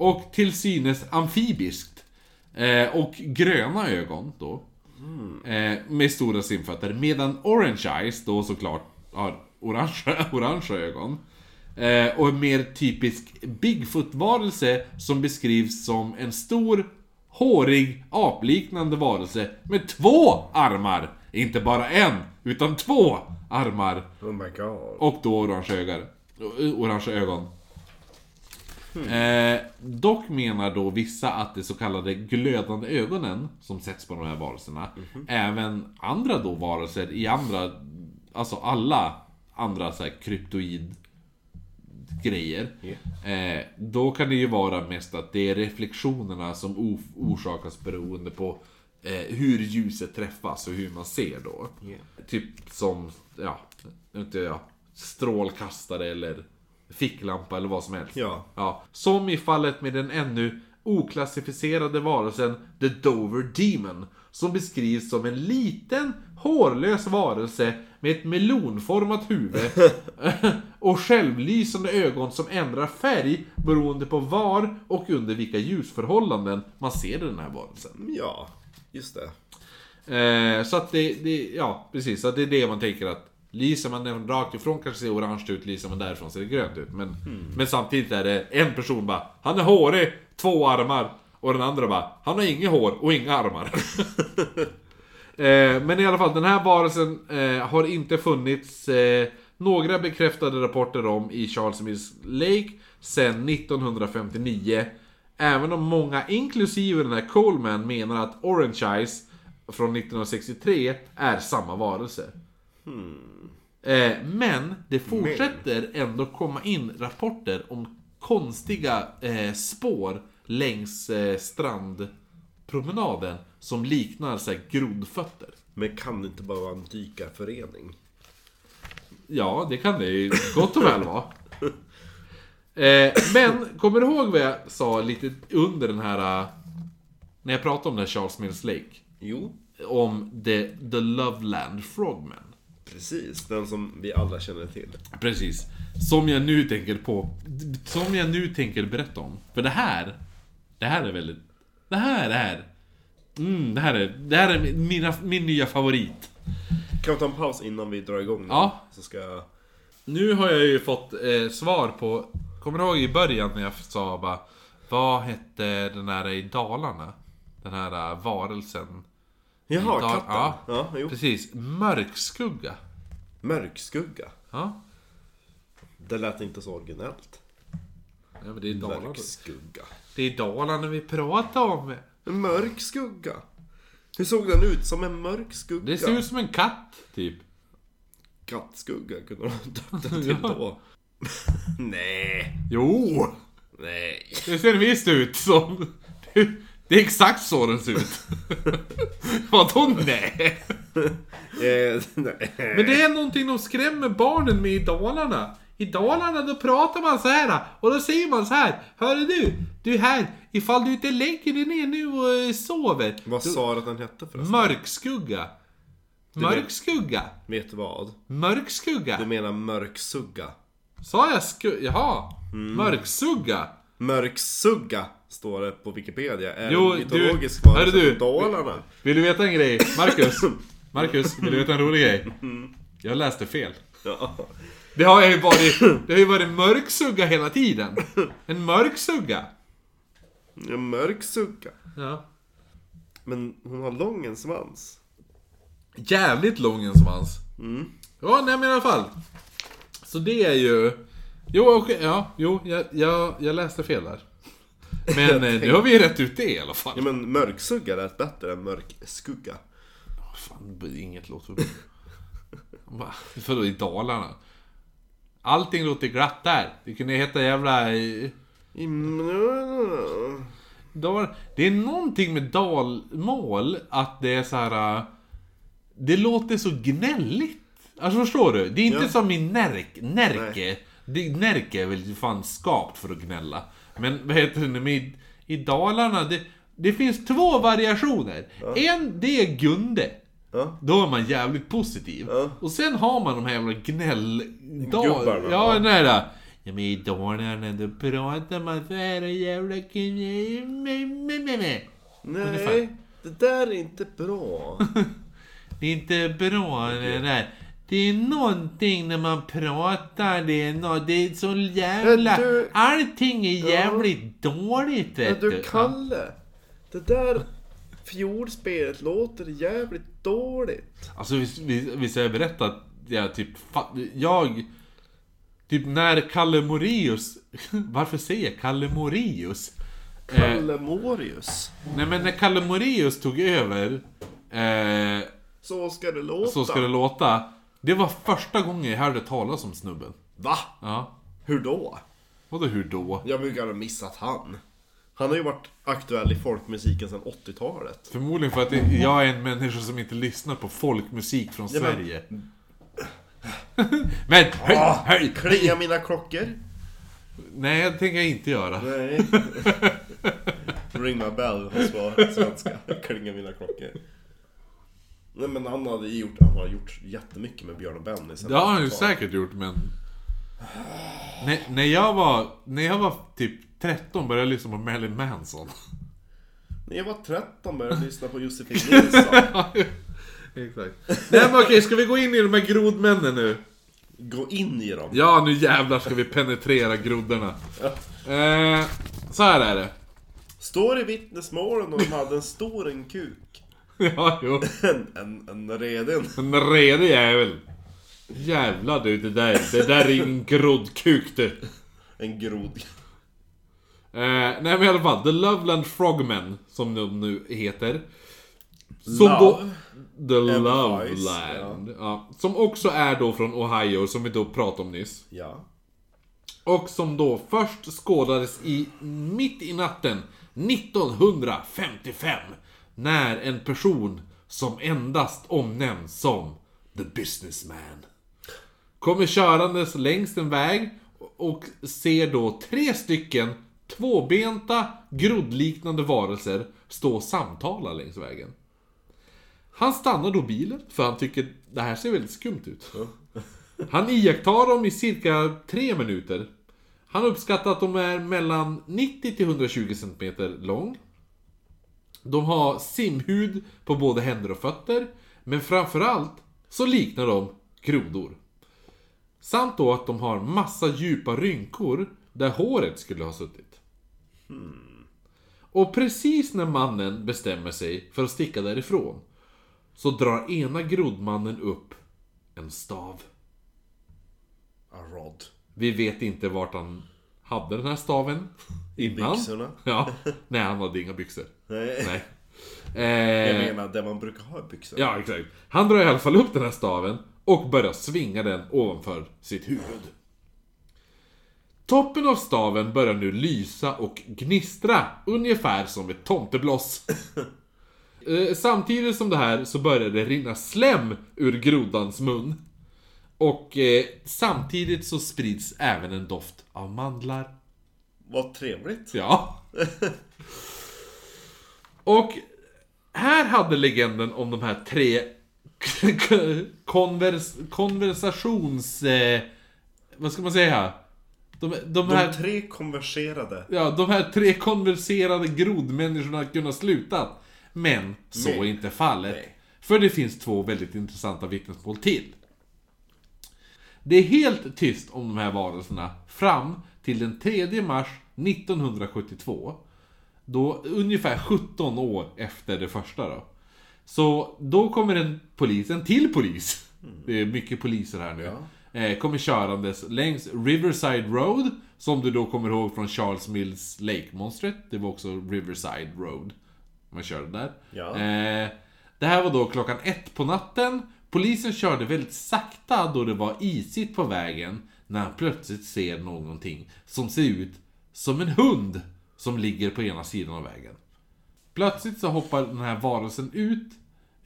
Och till synes amfibiskt. Eh, och gröna ögon då. Eh, med stora simfötter. Medan Orange Eyes då såklart har orange, orange ögon. Eh, och en mer typisk Bigfoot-varelse som beskrivs som en stor, hårig, apliknande varelse med två armar. Inte bara en, utan två armar. Oh my god. Och då orange ögon. Orange ögon. Eh, dock menar då vissa att de så kallade glödande ögonen som sätts på de här varelserna, även andra då varelser i andra, alltså alla andra så här kryptoid grejer. Eh, då kan det ju vara mest att det är reflektionerna som orsakas beroende på eh, hur ljuset träffas och hur man ser då. Typ som, ja, inte jag, strålkastare eller ficklampa eller vad som helst. Ja. Ja, som i fallet med den ännu oklassificerade varelsen The Dover Demon. Som beskrivs som en liten, hårlös varelse med ett melonformat huvud och självlysande ögon som ändrar färg beroende på var och under vilka ljusförhållanden man ser den här varelsen. Ja, just det. Eh, så att det, det, ja precis, att det är det man tänker att Lyser man den rakt ifrån kanske ser orange ut, lyser man därifrån ser det grönt ut. Men, men samtidigt är det en person bara, han är hårig, två armar. Och den andra bara, han har inget hår och inga armar. eh, men i alla fall, den här varelsen eh, har inte funnits eh, några bekräftade rapporter om i Charles Mills Lake sedan 1959. Även om många, inklusive den här Coleman, menar att Orange Eyes från 1963 är samma varelse. Eh, men det fortsätter ändå komma in rapporter om konstiga eh, spår längs eh, strandpromenaden som liknar så här, grodfötter. Men kan det inte bara vara en dykarförening? Ja, det kan det ju gott och väl vara. Eh, men, kommer du ihåg vad jag sa lite under den här... När jag pratade om den här Charles Mills Lake? Jo, Om The, the Loveland Frogman. Precis. Den som vi alla känner till. Precis. Som jag nu tänker på. Som jag nu tänker berätta om. För det här. Det här är väldigt... Det här är... Mm, det här är, det här är mina, min nya favorit. Kan vi ta en paus innan vi drar igång? nu? Ja. Så ska jag... Nu har jag ju fått eh, svar på... Kommer du ihåg i början när jag sa bara... Vad hette den där i Dalarna? Den här uh, varelsen. Jaha, katten. Ja, Ja, jo. precis. Mörkskugga. Mörkskugga. Ja. Det lät inte så originellt. ja men det är Dalarna. Mörkskugga. Det är Dalarna vi pratar om. En mörk skugga. Hur såg den ut? Som en mörk skugga? Det ser ut som en katt, typ. Kattskugga kunde de ha döpt den till då. Nej. Jo! Nej. Det ser visst ut som... Det är exakt så den ser ut. Vadå nej? Eh, nej. Men det är någonting de skrämmer barnen med i Dalarna. I Dalarna då pratar man så här och då säger man så här. Hörru du, du här, ifall du inte lägger dig ner nu och eh, sover. Vad sa du att den hette förresten? Mörkskugga. Mörkskugga. Vet du vad? Du Mörkskugga. menar mörksugga. Sa jag sku... Jaha. Mm. Mörksugga. Mörksugga står det på Wikipedia. Är Jo, en du- mytologisk varelse du. Dalarna. Vill du veta en grej? Marcus. Marcus, vill du veta en rolig grej? Mm. Jag läste fel. Ja. Det har ju varit, det har ju varit mörksugga hela tiden. En mörksugga. En mörksugga. Ja. Men hon har lång en svans. Jävligt lång en svans. Ja, nej men i alla fall. Så det är ju... Jo, okej, ja, jo, jag, jag, jag läste fel där. Men eh, nu har vi rätt ut det i alla fall. Ja men mörksugga lät bättre än mörkskugga. Fan, inget låter bra. Va? För då i Dalarna? Allting låter glatt där. Det kunde heta jävla... eh, I... Dal... Det är någonting med dalmål att det är så här. äh, Det låter så gnälligt. Alltså förstår du? Det är inte Ja. som i Närk, Närke. Det, Närke är väl fan skapt för att gnälla. Men vad heter det? I, I Dalarna, det, det finns två variationer. En, det är Gunde. Ja. Då är man jävligt positiv. Ja. Och sen har man de här jävla gnäll... Gubbarna, Ja, ja. den där... Ja men i Dalarna då pratar man så här och jävla... Ungefär. Nej, det där är inte bra. Det är inte bra det där. Det är någonting när man pratar, det är, nå det är så jävla... Ja, du- Allting är jävligt dåligt Men vet du du. Kalle, det där fiolspelet låter jävligt dåligt. Alltså visst, visst, har jag berättat att jag typ... Jag... Typ när Kalle Moraeus... Varför säger jag Kalle Moraeus? Eh, Kalle Morius. nej men när Kalle Moraeus tog över... Eh, Så ska det låta. så ska det låta. Det var första gången jag hörde talas om snubben. Va? Ja. Hur då? Vadå hur då? Jag brukar ha missat han. Han har ju varit aktuell i folkmusiken sedan 80-talet. Förmodligen för att det- jag är en människa som inte lyssnar på folkmusik från men- Sverige. Men höj, Ah, höj, Klingar mina klockor? Nej, det tänker jag inte göra. Nej. Ring my bell på svenska. Klingar mina klockor. Nej men han hade gjort, han har gjort jättemycket med Björn och Benny sen Det har han ju 80-talet. säkert gjort, men... När, när jag var, när jag var typ 13 började jag lyssna på Marilyn Manson. När jag var 13 började jag lyssna på Josefin Nilsson. Exakt. Nej men okej, ska vi gå in i de här grodmännen nu? Gå in i dem. Ja, nu jävlar ska vi penetrera groddarna. Eh, så här är det. Står i vittnesmålen och de hade en stor en kuk. Ja, jo. En, en, en reden. En redig jävel. Jävlar du, det där, det där är ingen groddkuk du. En grod. Eh, nej men i alla fall, The Loveland Frogmen, som de nu heter. Som Love. då... The Loveland. Ja. Som också är då från Ohio, som vi då pratade om nyss. Ja. Och som då först skådades i mitt i natten 1955. När en person som endast omnämns som The Businessman kommer körandes längs en väg och ser då tre stycken tvåbenta groddliknande varelser stå och samtala längs vägen. Han stannar då bilen, för han tycker det här ser väldigt skumt ut. Han iakttar dem i cirka tre minuter. Han uppskattar att de är mellan 90 till 120 cm lång. De har simhud på både händer och fötter. Men framförallt så liknar de grodor. Samt då att de har massa djupa rynkor där håret skulle ha suttit. Och precis när mannen bestämmer sig för att sticka därifrån så drar ena grodmannen upp en stav. A rod. Vi vet inte vart han hade den här staven innan. byxorna? Ja. Nej, han hade inga byxor. Nej. Nej. Jag Eh, menar det man brukar ha i byxor. ja, exakt. Han drar i alla fall upp den här staven och börjar svinga den ovanför sitt huvud. Toppen av staven börjar nu lysa och gnistra, ungefär som ett tomtebloss. Eh, Samtidigt som det här så börjar det rinna slem ur groddans mun. Och eh, samtidigt så sprids även en doft av mandlar. Vad trevligt. Ja. Och här hade legenden om de här tre konvers, konversations... Eh, vad ska man säga? De, de här... De tre konverserade. Ja, de här tre konverserade grodmänniskorna kunde ha slutat. Men så Nej. är inte fallet. Nej. För det finns två väldigt intressanta vittnesmål till. Det är helt tyst om de här varelserna fram till den 3 mars 1972. Då, ungefär 17 år efter det första då. Så då kommer en polis, en till polis. Det är mycket poliser här nu. Eh, kommer körandes längs Riverside Road. Som du då kommer ihåg från Charles Mills Lake-monstret. Det var också Riverside Road. Man körde där. Ja. Eh, det här var då klockan ett på natten. Polisen körde väldigt sakta då det var isigt på vägen. När han plötsligt ser någonting som ser ut som en hund som ligger på ena sidan av vägen. Plötsligt så hoppar den här varelsen ut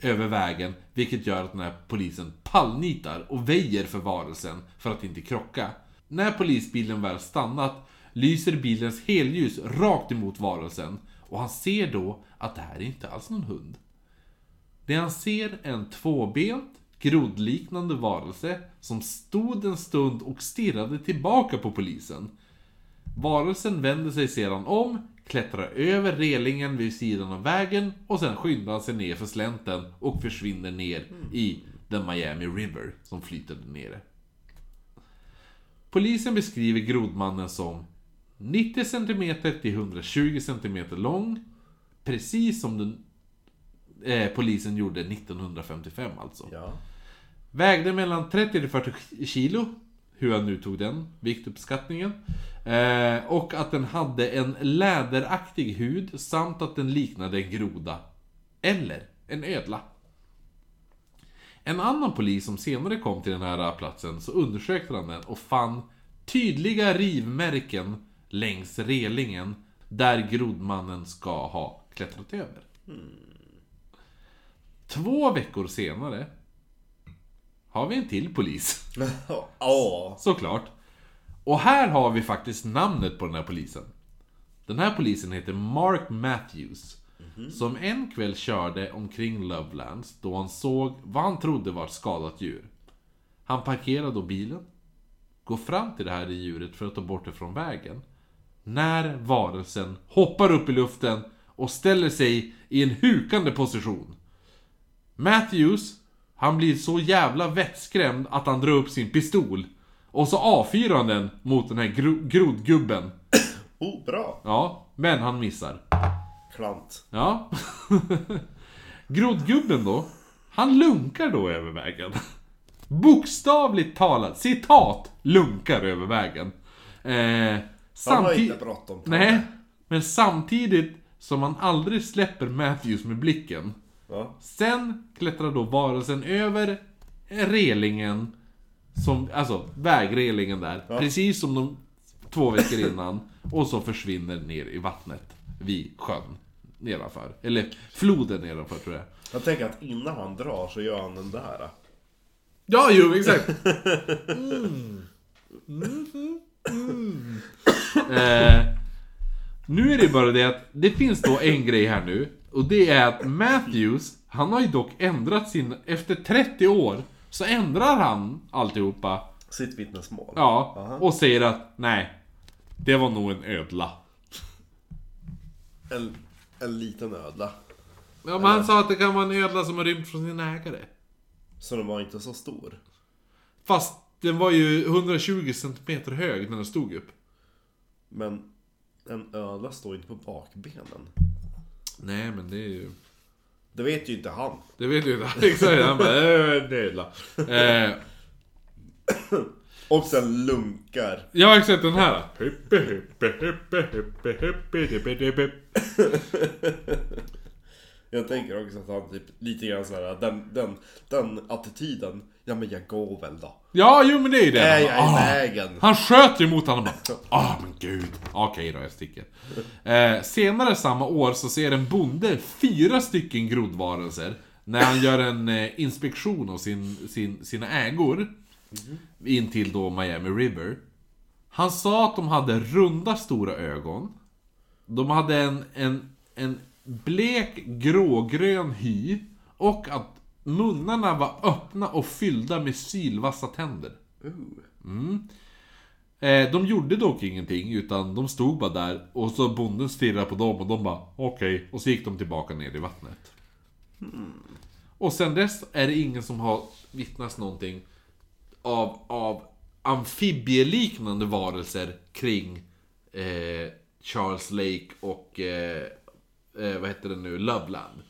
över vägen, vilket gör att den här polisen pallnitar och väjer för varelsen för att inte krocka. När polisbilen väl stannat lyser bilens helljus rakt emot varelsen och han ser då att det här är inte alls någon hund. Det han ser är en tvåbent, grodliknande varelse som stod en stund och stirrade tillbaka på polisen. Varelsen vänder sig sedan om, klättrar över relingen vid sidan av vägen och sen skyndar sig ner för slänten och försvinner ner i den Miami River som flyter där nere. Polisen beskriver grodmannen som 90 cm till 120 cm lång, precis som den eh, polisen gjorde 1955 alltså. Ja. Vägde mellan 30 till 40 kilo, hur han nu tog den viktuppskattningen. Eh, och att den hade en läderaktig hud samt att den liknade en groda. Eller en ödla. En annan polis som senare kom till den här platsen så undersökte han den och fann tydliga rivmärken längs relingen där grodmannen ska ha klättrat över. Två veckor senare har vi en till polis. Ja. Såklart. Och här har vi faktiskt namnet på den här polisen. Den här polisen heter Mark Matthews. Som en kväll körde omkring Lovelands då han såg vad han trodde var ett skadat djur. Han parkerade då bilen, går fram till det här djuret för att ta bort det från vägen. När varelsen hoppar upp i luften och ställer sig i en hukande position. Matthews, han blir så jävla vettskrämd att han drar upp sin pistol. Och så avfyrar han den mot den här gro- grodgubben. Oh, bra. Ja, men han missar. Klant. Ja. Grodgubben då, han lunkar då över vägen. Bokstavligt talat, citat, lunkar över vägen. Eh, Han har samti- inte bråttom. Nej, men samtidigt som han aldrig släpper Matthews med blicken. Ja. Sen klättrar då varelsen över relingen, som, alltså vägrelingen där, precis som de två veckor innan. Och så försvinner ner i vattnet vid sjön nedanför. Eller floden nedanför tror jag. Jag tänker att innan han drar så gör han den där. Ja, jo, exakt. Eh, nu är det bara det att det finns då en grej här nu. Och det är att Matthews, han har ju dock ändrat sin... Efter 30 år så ändrar han alltihopa. Sitt vittnesmål. Ja, Aha. och säger att nej, det var nog en ödla. En, en liten ödla. Ja, men han sa att det kan vara en ödla som har rymt från sin ägare. Så den var inte så stor. Fast den var ju 120 cm hög när den stod upp. Men en ödla står inte på bakbenen. Nej, men det är ju... Det vet ju inte han. Det vet ju inte. Exakt, han bara äh, en ödla. Eh, Och sen lunkar. har sett den här. Jag tänker också att han typ lite grann såhär, den, den, den attityden. Ja men jag går väl då. Ja, jo men det är ju det. Är Han jag i "Ah." vägen? Han sköt ju mot honom bara Ah men gud, okej då jag sticker. Eh, senare samma år så ser en bonde fyra stycken grodvarelser när han gör en eh, inspektion av sin, sin, sina ägor in till då Miami River. Han sa att de hade runda stora ögon. De hade en, en, en blek grågrön hy och att munnarna var öppna och fyllda med sylvassa tänder. Eh, de gjorde dock ingenting, utan de stod bara där och så bonden stirrade på dem och de bara okej. Och så gick de tillbaka ner i vattnet. Och sen dess är det ingen som har vittnat någonting av, av amfibieliknande varelser kring eh, Charles Lake och, eh, eh, vad heter det nu, Loveland.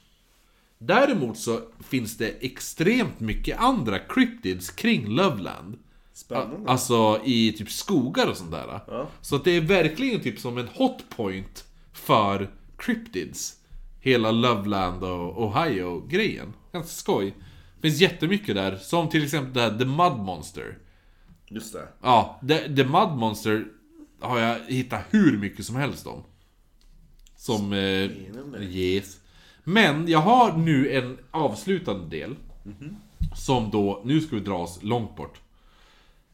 Däremot så finns det extremt mycket andra cryptids kring Loveland. Spännande. Alltså i typ skogar och sånt där. Ja. Så att det är verkligen typ som en hotpoint för cryptids. Hela Loveland och Ohio-grejen. Ganska skoj. Det finns jättemycket där, som till exempel det här The Mud Monster. Just det. Ja, The, The Mud Monster har jag hittat hur mycket som helst om. Som... Eh, yes. Men jag har nu en avslutande del. Som då, nu ska vi dra oss långt bort.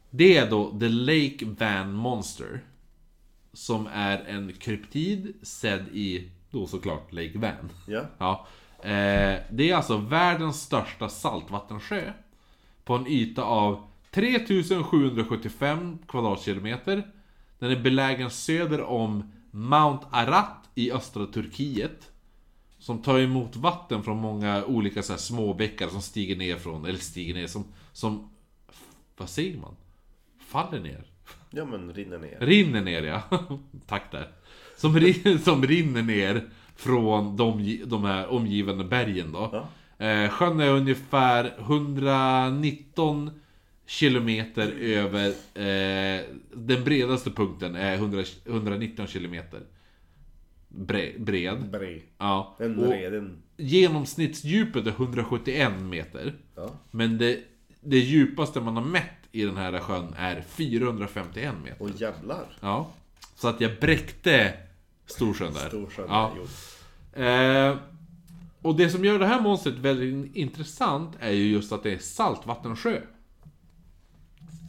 Det är då The Lake Van Monster. Som är en kryptid sedd i, då såklart, Lake Van. Ja. Ja. Eh, det är alltså världens största saltvattensjö. På en yta av 3775 kvadratkilometer. Den är belägen söder om Mount Arat i östra Turkiet. Som tar emot vatten från många olika så här små bäckar som stiger ner från, eller stiger ner, som, som vad säger man? Faller ner? Ja men rinner ner. Rinner ner ja. Tack där. Som, rin- som rinner ner från de, de här omgivande bergen då. Eh, sjön är ungefär 119 kilometer över... Eh, den bredaste punkten är 100, 119 kilometer bre, bred. Bred. Ja. En Och reden. genomsnittsdjupet är 171 meter. Ja. Men det, det djupaste man har mätt i den här sjön är 451 meter. Och jävlar. Ja. Så att jag bräckte Storsjön där. Storsjön. Ja. Eh, och det som gör det här monstret väldigt intressant är ju just att det är saltvattensjö.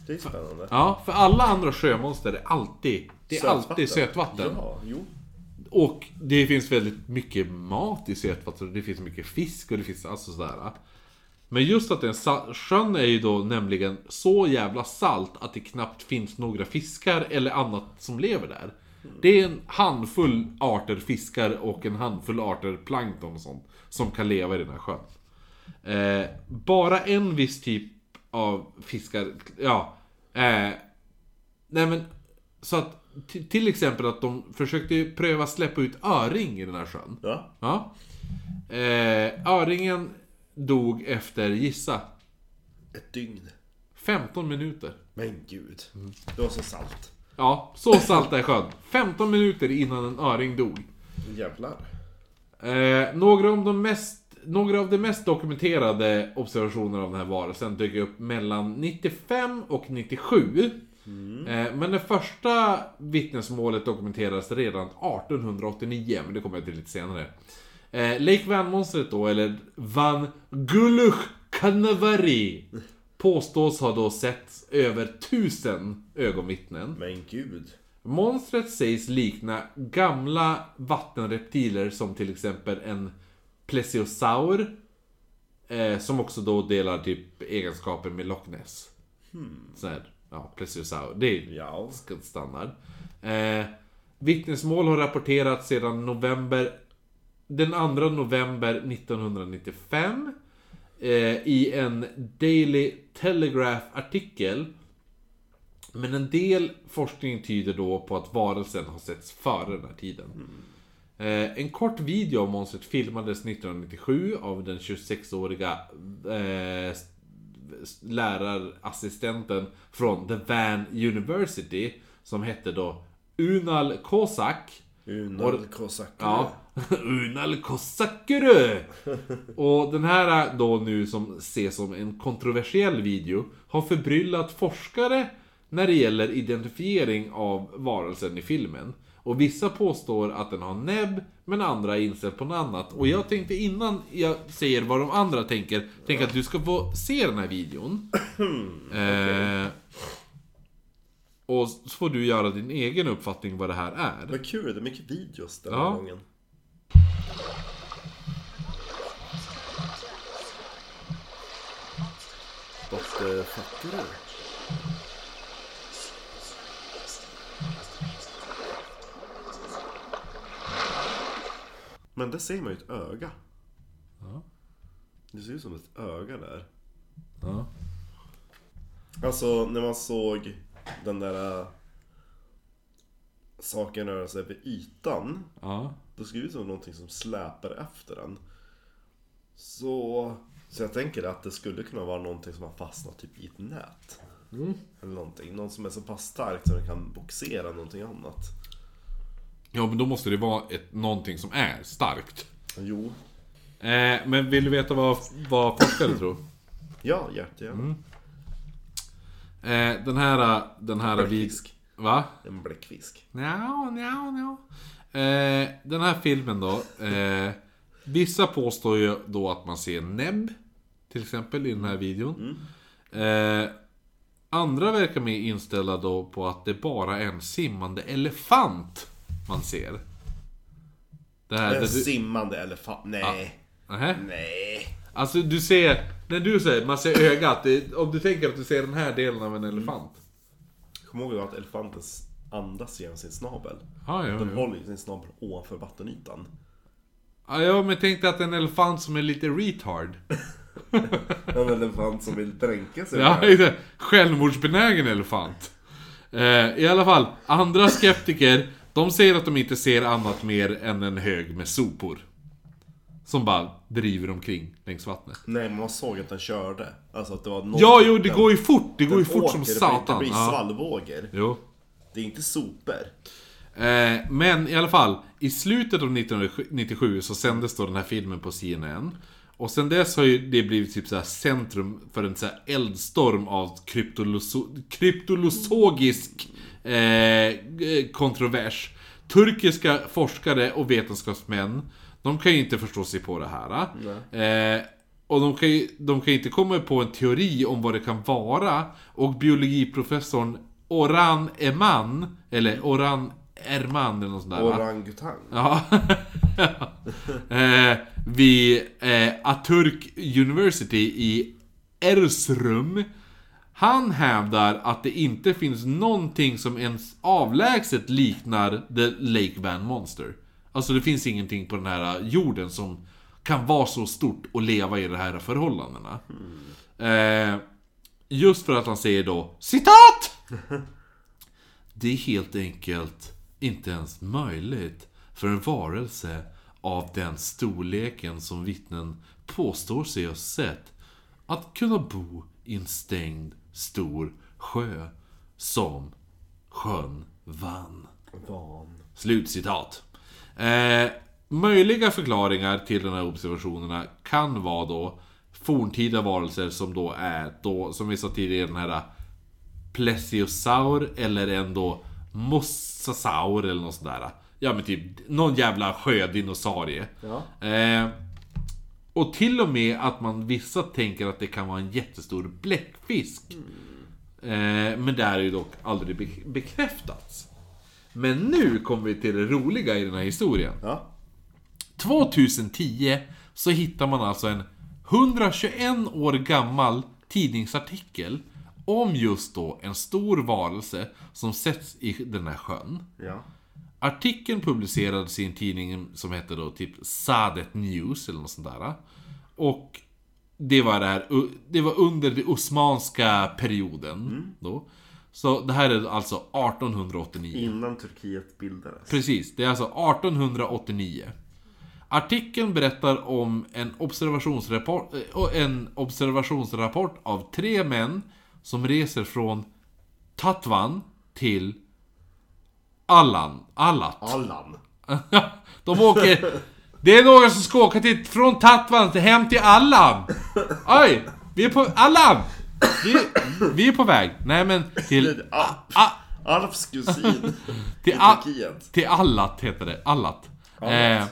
Det är spännande. Ja, för alla andra sjömonster är alltid, det är alltid sötvatten. Ja, jo. Och det finns väldigt mycket mat i sötvatten, det finns mycket fisk och det finns alltså sådär. Men just att den sjön är ju då nämligen så jävla salt att det knappt finns några fiskar eller annat som lever där. Det är en handfull arter fiskar och en handfull arter plankton och sånt som kan leva i den här sjön. Eh, bara en viss typ av fiskar, ja. Eh, nej men, så att till exempel att de försökte pröva släppa ut öring i den här sjön. Ja. Ja. Eh, öringen dog efter, gissa, Ett dygn. 15 minuter. Men gud. Mm. Det var så salt. Ja, så salt är sjön. 15 minuter innan en öring dog. Jävlar. Eh, några, av de mest, några av de mest dokumenterade observationerna av den här varelsen dök upp mellan 95 och 97. Eh, men det första vittnesmålet dokumenterades redan 1889, men det kommer jag till lite senare. Eh, Lake Van-monstret då, eller Van Guluch Canavari, påstås ha då sett över tusen ögonvittnen. Men gud. Monstret sägs likna gamla vattenreptiler som till exempel en plesiosaur. Eh, som också då delar typ egenskaper med Loch Ness. Så här, ja, plesiosaur. Det är Ja. standard. Eh, vittnesmål har rapporterats sedan november... Den 2 november 1995. Eh, I en Daily Telegraph-artikel men en del forskning tyder då på att varelsen har setts före den här tiden. Eh, en kort video av monstret filmades 1997 av den 26-åriga eh, lärarassistenten från The Van University som hette då Unal Kosak. Unal Och- Kosak. Ja, Unal Kosakuru! Och den här då nu som ses som en kontroversiell video har förbryllat forskare när det gäller identifiering av varelsen i filmen. Och vissa påstår att den har näbb, men andra inser på något annat. Och jag tänkte innan jag säger vad de andra tänker, tänker att du ska få se den här videon. eh, och så får du göra din egen uppfattning vad det här är. Vad kul, det är mycket videos den Ja. här gången. What the fuck Men där ser man ju ett öga. Det ser ut som ett öga där. Ja. Alltså när man såg den där... äh, saken röra sig över ytan. Ja. Då ska det ut som någonting som släpar efter den. Så, så jag tänker att det skulle kunna vara någonting som har fastnat typ i ett nät. Eller någonting. Någon som är så pass stark så den kan boxera någonting annat. Ja, men då måste det vara ett, någonting som är starkt. Jo. Eh, men vill du veta vad, vad forskare tror? Ja, jättegärna. Eh, den här... Den här. Bläckfisk. Va? En bläckfisk. Nja, nja, nja. Eh, den här filmen då. Eh, vissa påstår ju då att man ser näbb. Till exempel i den här videon. Eh, andra verkar mer inställda då på att det bara är en simmande elefant man ser. Det här, En där du, simmande elefant. Nej. Nähä? Nej. Alltså du ser, när du säger, man ser ögat. Det, om du tänker att du ser den här delen av en elefant. Kom ihåg att elefanten andas genom sin snabel. Ja, ja, Den ja. håller ju sin snabel ovanför vattenytan. Ja, ja, men tänk dig att en elefant som är lite retard. En elefant som vill dränka sig. Ja, det självmordsbenägen elefant. Eh, I alla fall, andra skeptiker, de säger att de inte ser annat mer än en hög med sopor. Som bara driver omkring längs vattnet. Nej, men man såg att den körde. Alltså att det var någon Ja, jo, det den- går ju fort. Det går ju fort åker, som satan. Det blir Ja. svallvågor. Jo. Det är inte sopor. Eh, men i alla fall, i slutet av 1997 så sändes då den här filmen på CNN. Och sen dess har ju det blivit typ så här centrum för en så här eldstorm av kryptoloso- kryptologisk eh, eh, kontrovers. Turkiska forskare och vetenskapsmän, de kan ju inte förstå sig på det här. Eh, och de kan, ju, de kan inte komma på en teori om vad det kan vara. Och biologiprofessorn Orhan Eman, eller Orhan Erman eller något sånt där. Orangutang. Ja. eh, vid eh, Aturk University i Erzurum. Han hävdar att det inte finns någonting som ens avlägset liknar The Lake Van Monster. Alltså det finns ingenting på den här jorden som kan vara så stort och leva i de här förhållandena. Eh, just för att han säger då citat! Det är helt enkelt inte ens möjligt för en varelse av den storleken som vittnen påstår sig ha sett att kunna bo i en stängd stor sjö som sjön Vann. Van. Slutcitat. Eh, möjliga förklaringar till de här observationerna kan vara då forntida varelser som då är då, som vi sa tidigare, den här plesiosaur eller en då mosasaur eller något sådär. Ja men typ någon jävla sjödinosaurie. Ja. Eh, och till och med att man vissa tänker att det kan vara en jättestor bläckfisk. Eh, men det är ju dock aldrig be- bekräftats. Men nu kommer vi till det roliga i den här historien. Ja. 2010 så hittar man alltså en 121 år gammal tidningsartikel om just då en stor varelse som sätts i den här sjön. Ja. Artikeln publicerades i en tidning som hette då typ Sadet News eller något sånt där. Och det var, det här, det var under den osmanska perioden då. Så det här är alltså 1889. Innan Turkiet bildades. Precis, det är alltså 1889. Artikeln berättar om en observationsrapport, eh, en observationsrapport av tre män som reser från Tatvan till Allan, Allat. Allan. De åker... Det är några som ska åka till, från Tatvan till hem till Allan! Oj! Vi är på... Allan! Vi, vi är på väg. Nej men till... Alp. A, Alps kusin. till, a, till Allat heter det. Allat. Eh,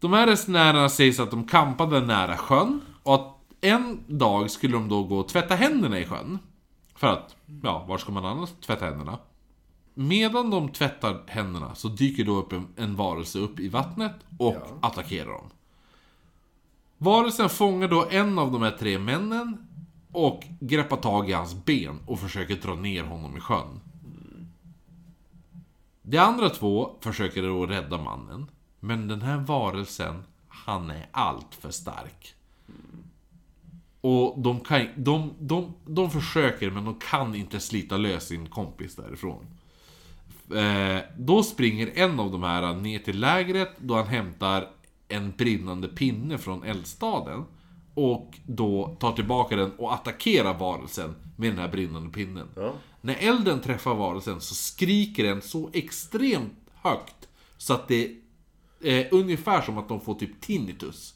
de här resenärerna sägs att de kampade nära sjön. Och att en dag skulle de då gå och tvätta händerna i sjön. För att, ja, var ska man annars tvätta händerna? Medan de tvättar händerna så dyker då upp en, en varelse upp i vattnet och attackerar dem. Varelsen fångar då en av de här tre männen och greppar tag i hans ben och försöker dra ner honom i sjön. De andra två försöker då rädda mannen. Men den här varelsen, han är allt för stark. Och de, kan, de, de, de försöker men de kan inte slita lös sin kompis därifrån. Eh, då springer en av de här ner till lägret då han hämtar en brinnande pinne från eldstaden. Och då tar tillbaka den och attackerar varelsen med den här brinnande pinnen. Ja. När elden träffar varelsen så skriker den så extremt högt så att det är ungefär som att de får typ tinnitus.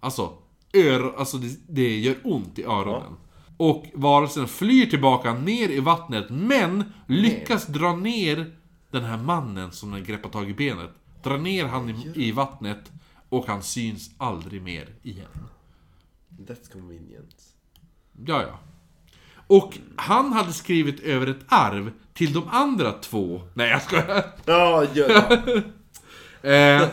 Alltså, ör, alltså det, det gör ont i öronen. Och varelsen flyr tillbaka ner i vattnet men lyckas dra ner den här mannen som den greppar tag i benet. Dra ner han i, i vattnet och han syns aldrig mer igen. That's convenient. Ja, ja. Och han hade skrivit över ett arv till de andra två... Nej, jag skojar. Ja, ja. Eh,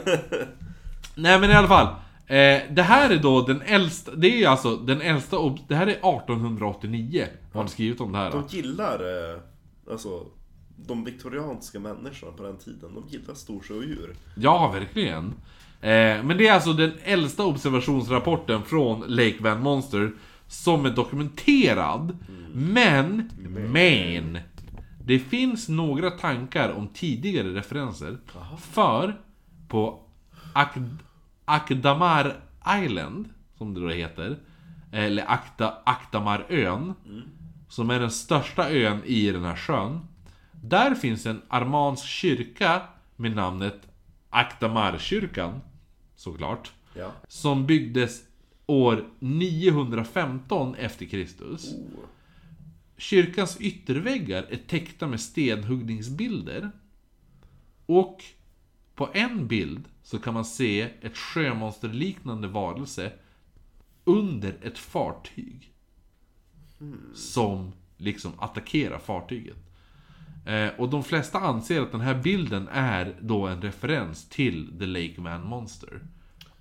nej men i alla fall. Eh, det här är då den äldsta, det är alltså den äldsta, det här är 1889. Har han skrivit om det här. De gillar, eh, alltså, de viktorianska människorna på den tiden, de gillar storsjödjur. Ja, verkligen. Eh, men det är alltså den äldsta observationsrapporten från Lake Van Monster som är dokumenterad. Men, men, det finns några tankar om tidigare referenser. För, på Ak- Akdamar Island, som det då heter, eller Akta, Akdamarön, som är den största ön i den här sjön. Där finns en armansk kyrka med namnet Akdamarkyrkan, såklart. Ja. Som byggdes år 915 efter Kristus. Kyrkans ytterväggar är täckta med stenhuggningsbilder. Och på en bild så kan man se ett sjömonsterliknande varelse under ett fartyg. Som liksom attackerar fartyget. Eh, och de flesta anser att den här bilden är då en referens till The Lake Van Monster.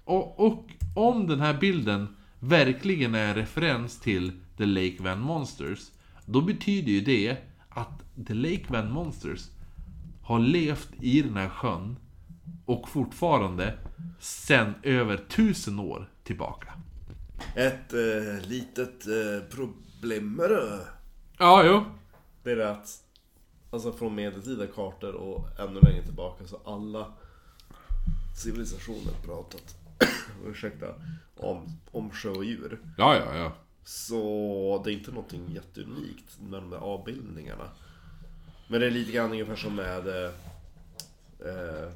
Och, och om den här bilden verkligen är en referens till The Lake Van Monsters, då betyder ju det att The Lake Van Monsters har levt i den här sjön och fortfarande sen över tusen år tillbaka. Ett eh, litet eh, problem Ja, jo. det är att, alltså från medeltida kartor och ännu längre tillbaka så alla civilisationer pratat, ursäkta, om, om sjödjur. Ja, ja, ja. Så det är inte någonting jätteunikt med de där avbildningarna. Men det är lite grann ungefär som med... Eh, eh,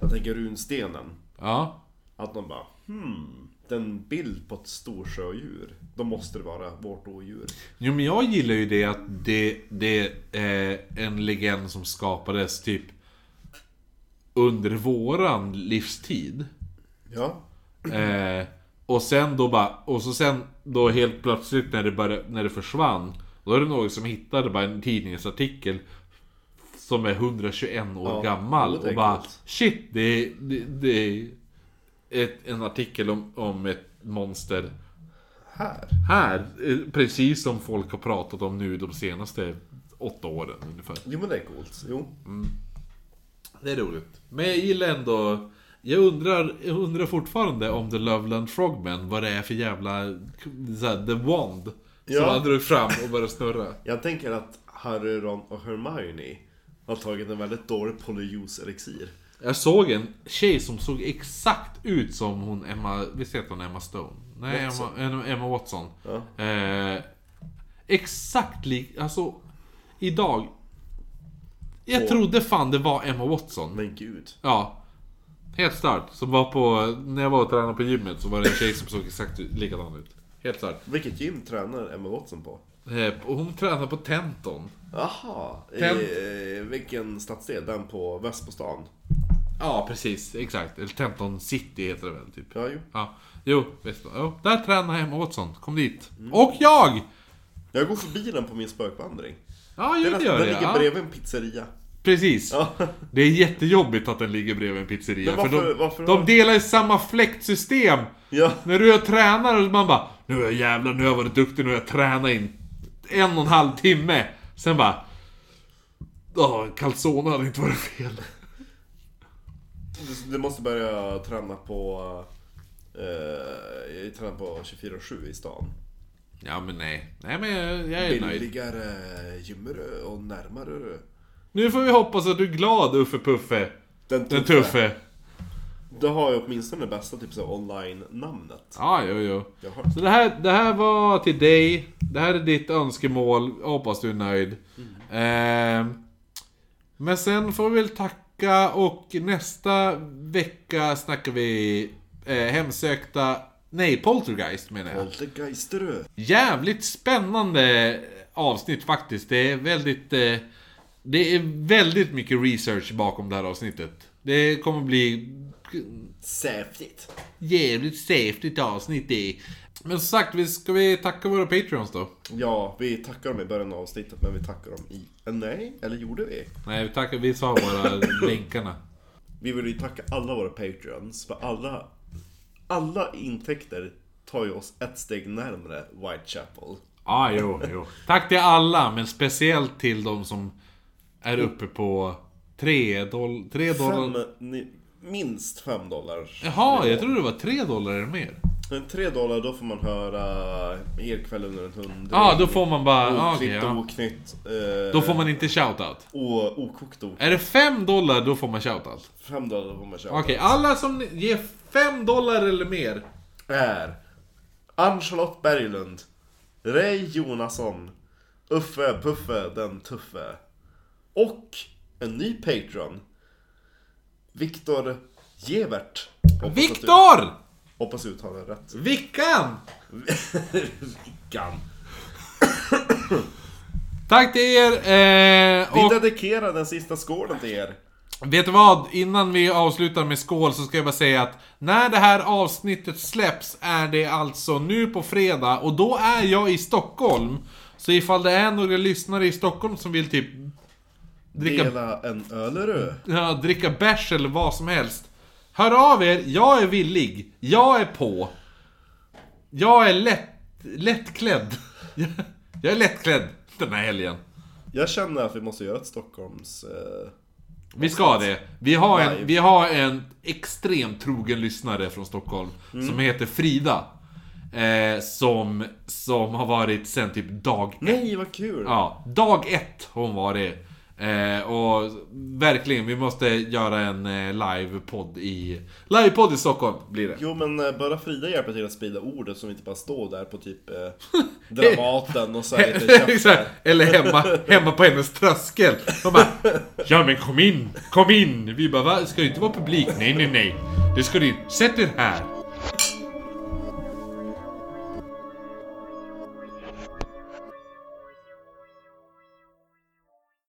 jag tänker runstenen. Ja. Att de bara hmm, den bild på ett storsjödjur. Då måste det vara vårt odjur. Jo men jag gillar ju det att det, det är en legend som skapades typ under våran livstid. Ja. Eh, och sen då bara, och så sen då helt plötsligt när det, började, när det försvann. Då är det någon som hittade bara en tidningsartikel som är 121 år Ja, gammal. Och bara shit, det, det, det ett, en artikel om, om ett monster Här. här. eh, Precis som folk har pratat om nu de senaste åtta åren ungefär. Jo men det är coolt. Jo. Det är roligt. Men jag gillar ändå... Jag undrar, jag undrar fortfarande om The Loveland Frogman, vad det är för jävla... Så här, the Wand. Som Ja. han drog fram och började snurra. Jag tänker att Harry, Ron och Hermione har tagit en väldigt dålig polyjuice-elixir. Jag såg en tjej som såg exakt ut som hon Emma... Visst heter hon Emma Stone? Nej, Watson. Emma, Emma Watson. Ja. Eh, exakt lik... Alltså, idag... Jag Och- trodde fan det var Emma Watson. Men gud. Ja. Helt start. Som var på... När jag var och tränade på gymmet så var det en tjej som såg exakt likadan ut. Helt start. Vilket gym tränar Emma Watson på? Eh, och hon tränar på Tenton. Jaha, Tent. i vilken stadsdel? Den på väst på stan? Ja, precis. Exakt. Eller Tenton City heter det väl, typ. Ja, jo. Ja. Jo, visst. Jo, där tränar Emma Watson. Kom dit. Och jag! Jag går förbi den på min spökvandring. Ja, Den, jo, det gör den det. ligger Ja. bredvid en pizzeria. Precis. Ja. Det är jättejobbigt att den ligger bredvid en pizzeria. Men för varför- de, varför de delar ju samma fläktsystem. Ja. När du är tränare och man bara Nu är jag jävlar, nu har jag varit duktig, nu har jag tränat in en och en halv timme. Sen bara Ja, calzone hade inte varit fel. Du, du måste börja träna på... Eh, jag tränar på 24-7 i stan. Ja men nej. Nej men jag, jag är nöjd. Billigare, gymmare och närmare. Nu får vi hoppas att du är glad Uffe Puffe. Den Den tuffe. Du har ju åtminstone det bästa typ så online-namnet. Ja, jo, jo. Har Så det här, det här var till dig. Det här är ditt önskemål. Jag hoppas du är nöjd. Ehm, men sen får vi väl tacka och nästa vecka snackar vi eh, hemsökta... Nej, Poltergeist menar jag. Poltergeisterö. Jävligt spännande avsnitt faktiskt. Det är väldigt... Eh, det är väldigt mycket research bakom det här avsnittet. Det kommer bli Säftigt. jävligt saftigt avsnitt det. Men som sagt, vi- ska vi tacka våra Patreons då? Ja, vi tackar dem i början av avsnittet, men vi tackar dem i... Eh, nej, eller gjorde vi? Nej, vi tackar, vi sa bara länkarna. Vi vill ju tacka alla våra Patreons, för alla... Alla intäkter tar ju oss ett steg närmare Whitechapel. Ja, ah, jo, jo. Tack till alla, men speciellt till de som är uppe på 3 doll, tre dollar. Fem, ni, minst 5 dollar. Jaha, jag trodde det var 3 dollar eller mer. Men 3 dollar, då får man höra Er kväll under en hundring. Ja, då får man bara... Ah, Oklippt och ja. oknytt. Eh, Då får man inte shoutout. Och okokt Är det 5 dollar, då får man shoutout. 5 dollar får man köpa. Okej, alla som ger 5 dollar eller mer. Är Ann-Charlotte Berglund, Ray Jonasson, Uffe Puffe den tuffe och en ny Patreon, Viktor Gevert. Viktor! Hoppas uttalar det rätt. Vickan! Gan. Tack till er! Eh, Vi och dedikerar den sista skålen till er. vet du vad? Innan vi avslutar med skål så ska jag bara säga att när det här avsnittet släpps är det alltså nu på fredag och då är jag i Stockholm. Så ifall det är några lyssnare i Stockholm som vill typ dricka, Dela en ölerö. ja, dricka bärs eller vad som helst. Hör av er, jag är villig. Jag är på. Jag är lätt, lättklädd. Jag är lättklädd den här helgen. Jag känner att vi måste göra ett Stockholms... Eh, Vi ska det. Vi har en, Live. vi har en extremt trogen lyssnare från Stockholm. Mm. Som heter Frida. Eh, som, som har varit sen typ dag nej, vad kul! Ja, dag ett har hon varit. Eh, och verkligen, vi måste göra en eh, livepodd i... Livepodd i Stockholm blir det. Jo men eh, bara Frida hjälper till att sprida ordet så vi inte bara står där på typ eh, Dramaten och säger lite. Eller hemma, hemma på hennes tröskel. De bara Ja men kom in, kom in! Vi bara va? Ska det inte vara publik? Nej nej nej. Det ska du Sätt er här.